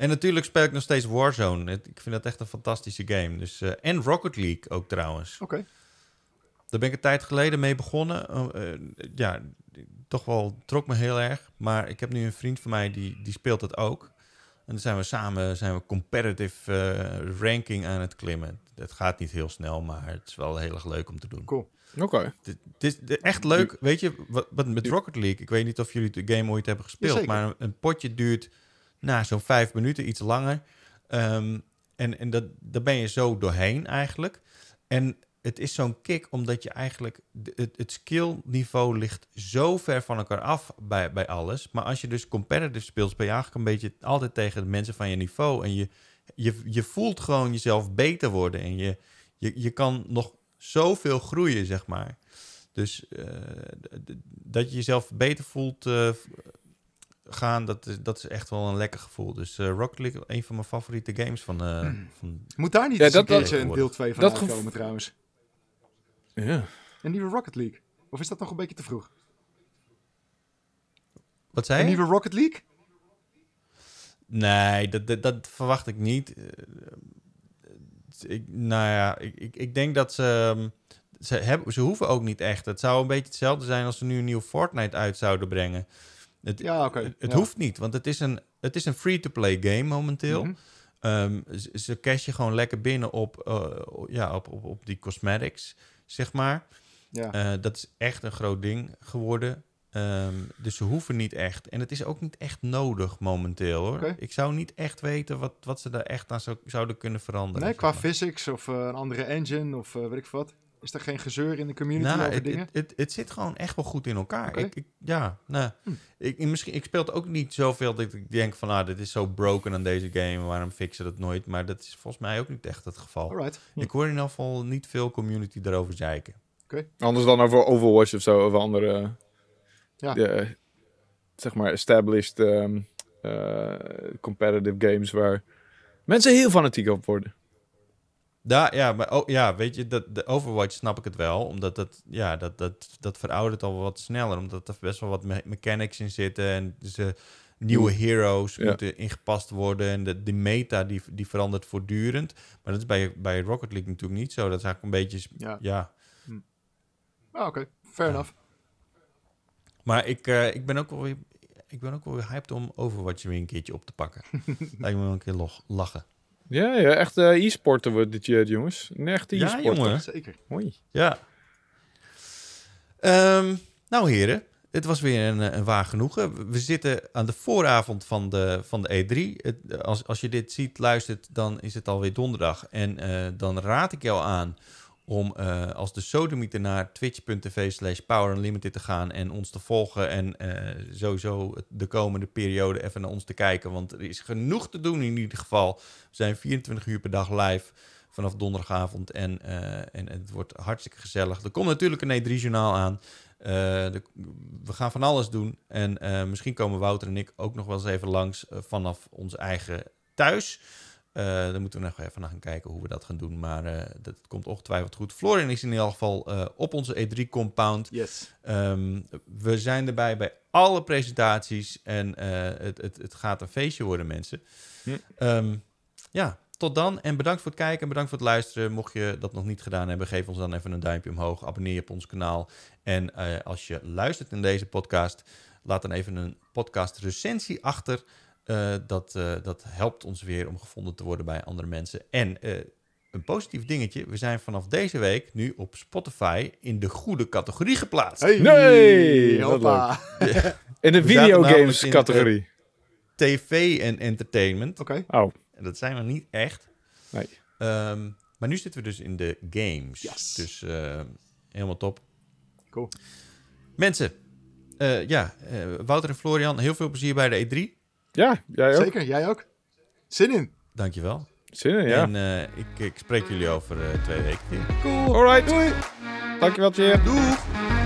En natuurlijk speel ik nog steeds Warzone. Ik vind dat echt een fantastische game. Dus, eh, en Rocket League ook trouwens. Oké. Daar ben ik een tijd geleden mee begonnen. Eh, eh, ja, toch wel trok me heel erg. Maar ik heb nu een vriend van mij die, die speelt het ook. En dan zijn we samen zijn we competitive eh, ranking aan het klimmen. Het gaat niet heel snel, maar het is wel heel erg leuk om te doen. Cool. Oké. Het het is echt leuk. Weet je, wat, met Rocket League, ik weet niet of jullie de game ooit hebben gespeeld, maar een potje duurt nou, zo'n vijf minuten, iets langer. Ehm, en en dat, daar ben je zo doorheen eigenlijk. En het is zo'n kick, omdat je eigenlijk... Het, het skillniveau ligt zo ver van elkaar af bij, bij alles. Maar als je dus competitive speelt, speel je eigenlijk een beetje altijd tegen de mensen van je niveau. En je, je, je voelt gewoon jezelf beter worden. En je, je, je kan nog zoveel groeien, zeg maar. Dus eh, dat je jezelf beter voelt eh, gaan, dat is, dat is echt wel een lekker gevoel. Dus eh Rocket League, een van mijn favoriete games van... eh, van Moet daar niet Ja, dat- een dat- een deel 2 van dat uitkomen trouwens? Ja. Een nieuwe Rocket League? Of is dat nog een beetje te vroeg? wat zei Een je? nieuwe Rocket League? Nee, dat, dat, dat verwacht ik niet. Eh, ik, nou ja, ik, ik, ik denk dat ze... ehm, Ze, hebben, ze hoeven ook niet echt. Het zou een beetje hetzelfde zijn als ze nu een nieuw Fortnite uit zouden brengen. Het, Ja, oké. het, het Ja. hoeft niet, want het is een, het is een free-to-play game momenteel. Mhm. Ehm, ze, ze cash je gewoon lekker binnen op, eh, ja, op, op, op die cosmetics, zeg maar. Ja. Eh, dat is echt een groot ding geworden. Ehm, dus ze hoeven niet echt. En het is ook niet echt nodig momenteel hoor. Ik zou niet echt weten wat, wat ze daar echt aan zou, zouden kunnen veranderen. nee, qua maar. physics of eh, een andere engine of weet ik wat. Is er geen gezeur in de community Nou, over het, dingen? het, het, het zit gewoon echt wel goed in elkaar. Ik, ik, ja, nou, Hm. ik, misschien, ik speel het ook niet zoveel dat ik denk van, ah, dit is zo broken aan deze game, waarom fixen dat nooit? Maar dat is volgens mij ook niet echt het geval. Alright. Ik hoor in ieder geval niet veel community daarover zeiken. Anders dan over Overwatch of zo, of andere, Ja. ja, zeg maar, established ehm, eh, competitive games waar mensen heel fanatiek op worden. Ja, ja, maar oh, ja, weet je, dat, de Overwatch snap ik het wel. Omdat dat, ja, dat, dat, dat veroudert al wat sneller. Omdat er best wel wat me- mechanics in zitten. En ze nieuwe heroes Ja. moeten ingepast worden. En de, de meta die, die verandert voortdurend. Maar dat is bij, bij Rocket League natuurlijk niet zo. Dat is eigenlijk een beetje, Ja. ja. Ah, oké. Fair Ja. enough. Maar ik, eh, ik ben ook wel weer... Ik ben ook wel weer hyped om Overwatch weer een keertje op te pakken. Lijkt me wel een keer log- lachen. Ja, ja echt eh, e-sporten wordt dit jaar, jongens. Een echte Ja, e-sporter. jongen. Zeker. Hoi. Ja. Ehm, nou, heren. Het was weer een, eh, een waar genoegen. We zitten aan de vooravond van de, van de E3. Het, als, als je dit ziet, luistert, dan is het alweer donderdag. En eh, dan raad ik jou aan om eh, als de sodemieter naar twitch.tv slash power unlimited te gaan en ons te volgen. En eh, sowieso de komende periode even naar ons te kijken. Want er is genoeg te doen in ieder geval. We zijn 24 uur per dag live vanaf donderdagavond. En, eh, en het wordt hartstikke gezellig. Er komt natuurlijk een E3-journaal aan. We gaan van alles doen. En misschien komen Wouter en ik ook nog wel eens even langs vanaf ons eigen thuis. Eh, daar moeten we nog even naar gaan kijken hoe we dat gaan doen. Maar eh, dat komt ongetwijfeld goed. Florian is in ieder geval eh, op onze E3-compound. Yes. Ehm, we zijn erbij bij alle presentaties. En het, het, het gaat een feestje worden, mensen. Hm. Ehm, ja, tot dan. En bedankt voor het kijken en bedankt voor het luisteren. Mocht je dat nog niet gedaan hebben, geef ons dan even een duimpje omhoog. Abonneer je op ons kanaal. En als je luistert in deze podcast, laat dan even een podcast recensie achter. Eh, dat, eh, dat helpt ons weer om gevonden te worden bij andere mensen. En eh, een positief dingetje. We zijn vanaf deze week nu op Spotify in de goede categorie geplaatst. Hey, Nee, hoppa. In de videogames in, categorie. TV en entertainment. Oké, Oh, En dat zijn we niet echt. nee. Ehm, maar nu zitten we dus in de games. Yes. Dus eh, helemaal top. cool. Mensen, eh, ja, eh, Wouter en Florian, heel veel plezier bij de E3. Ja, jij ook. Zeker, jij ook. Zin in. Dankjewel. Zin in, ja. En eh, ik, ik spreek jullie over eh, twee weken weer. Cool. Alright. Doei. Dankjewel, Tjeer. Doeg.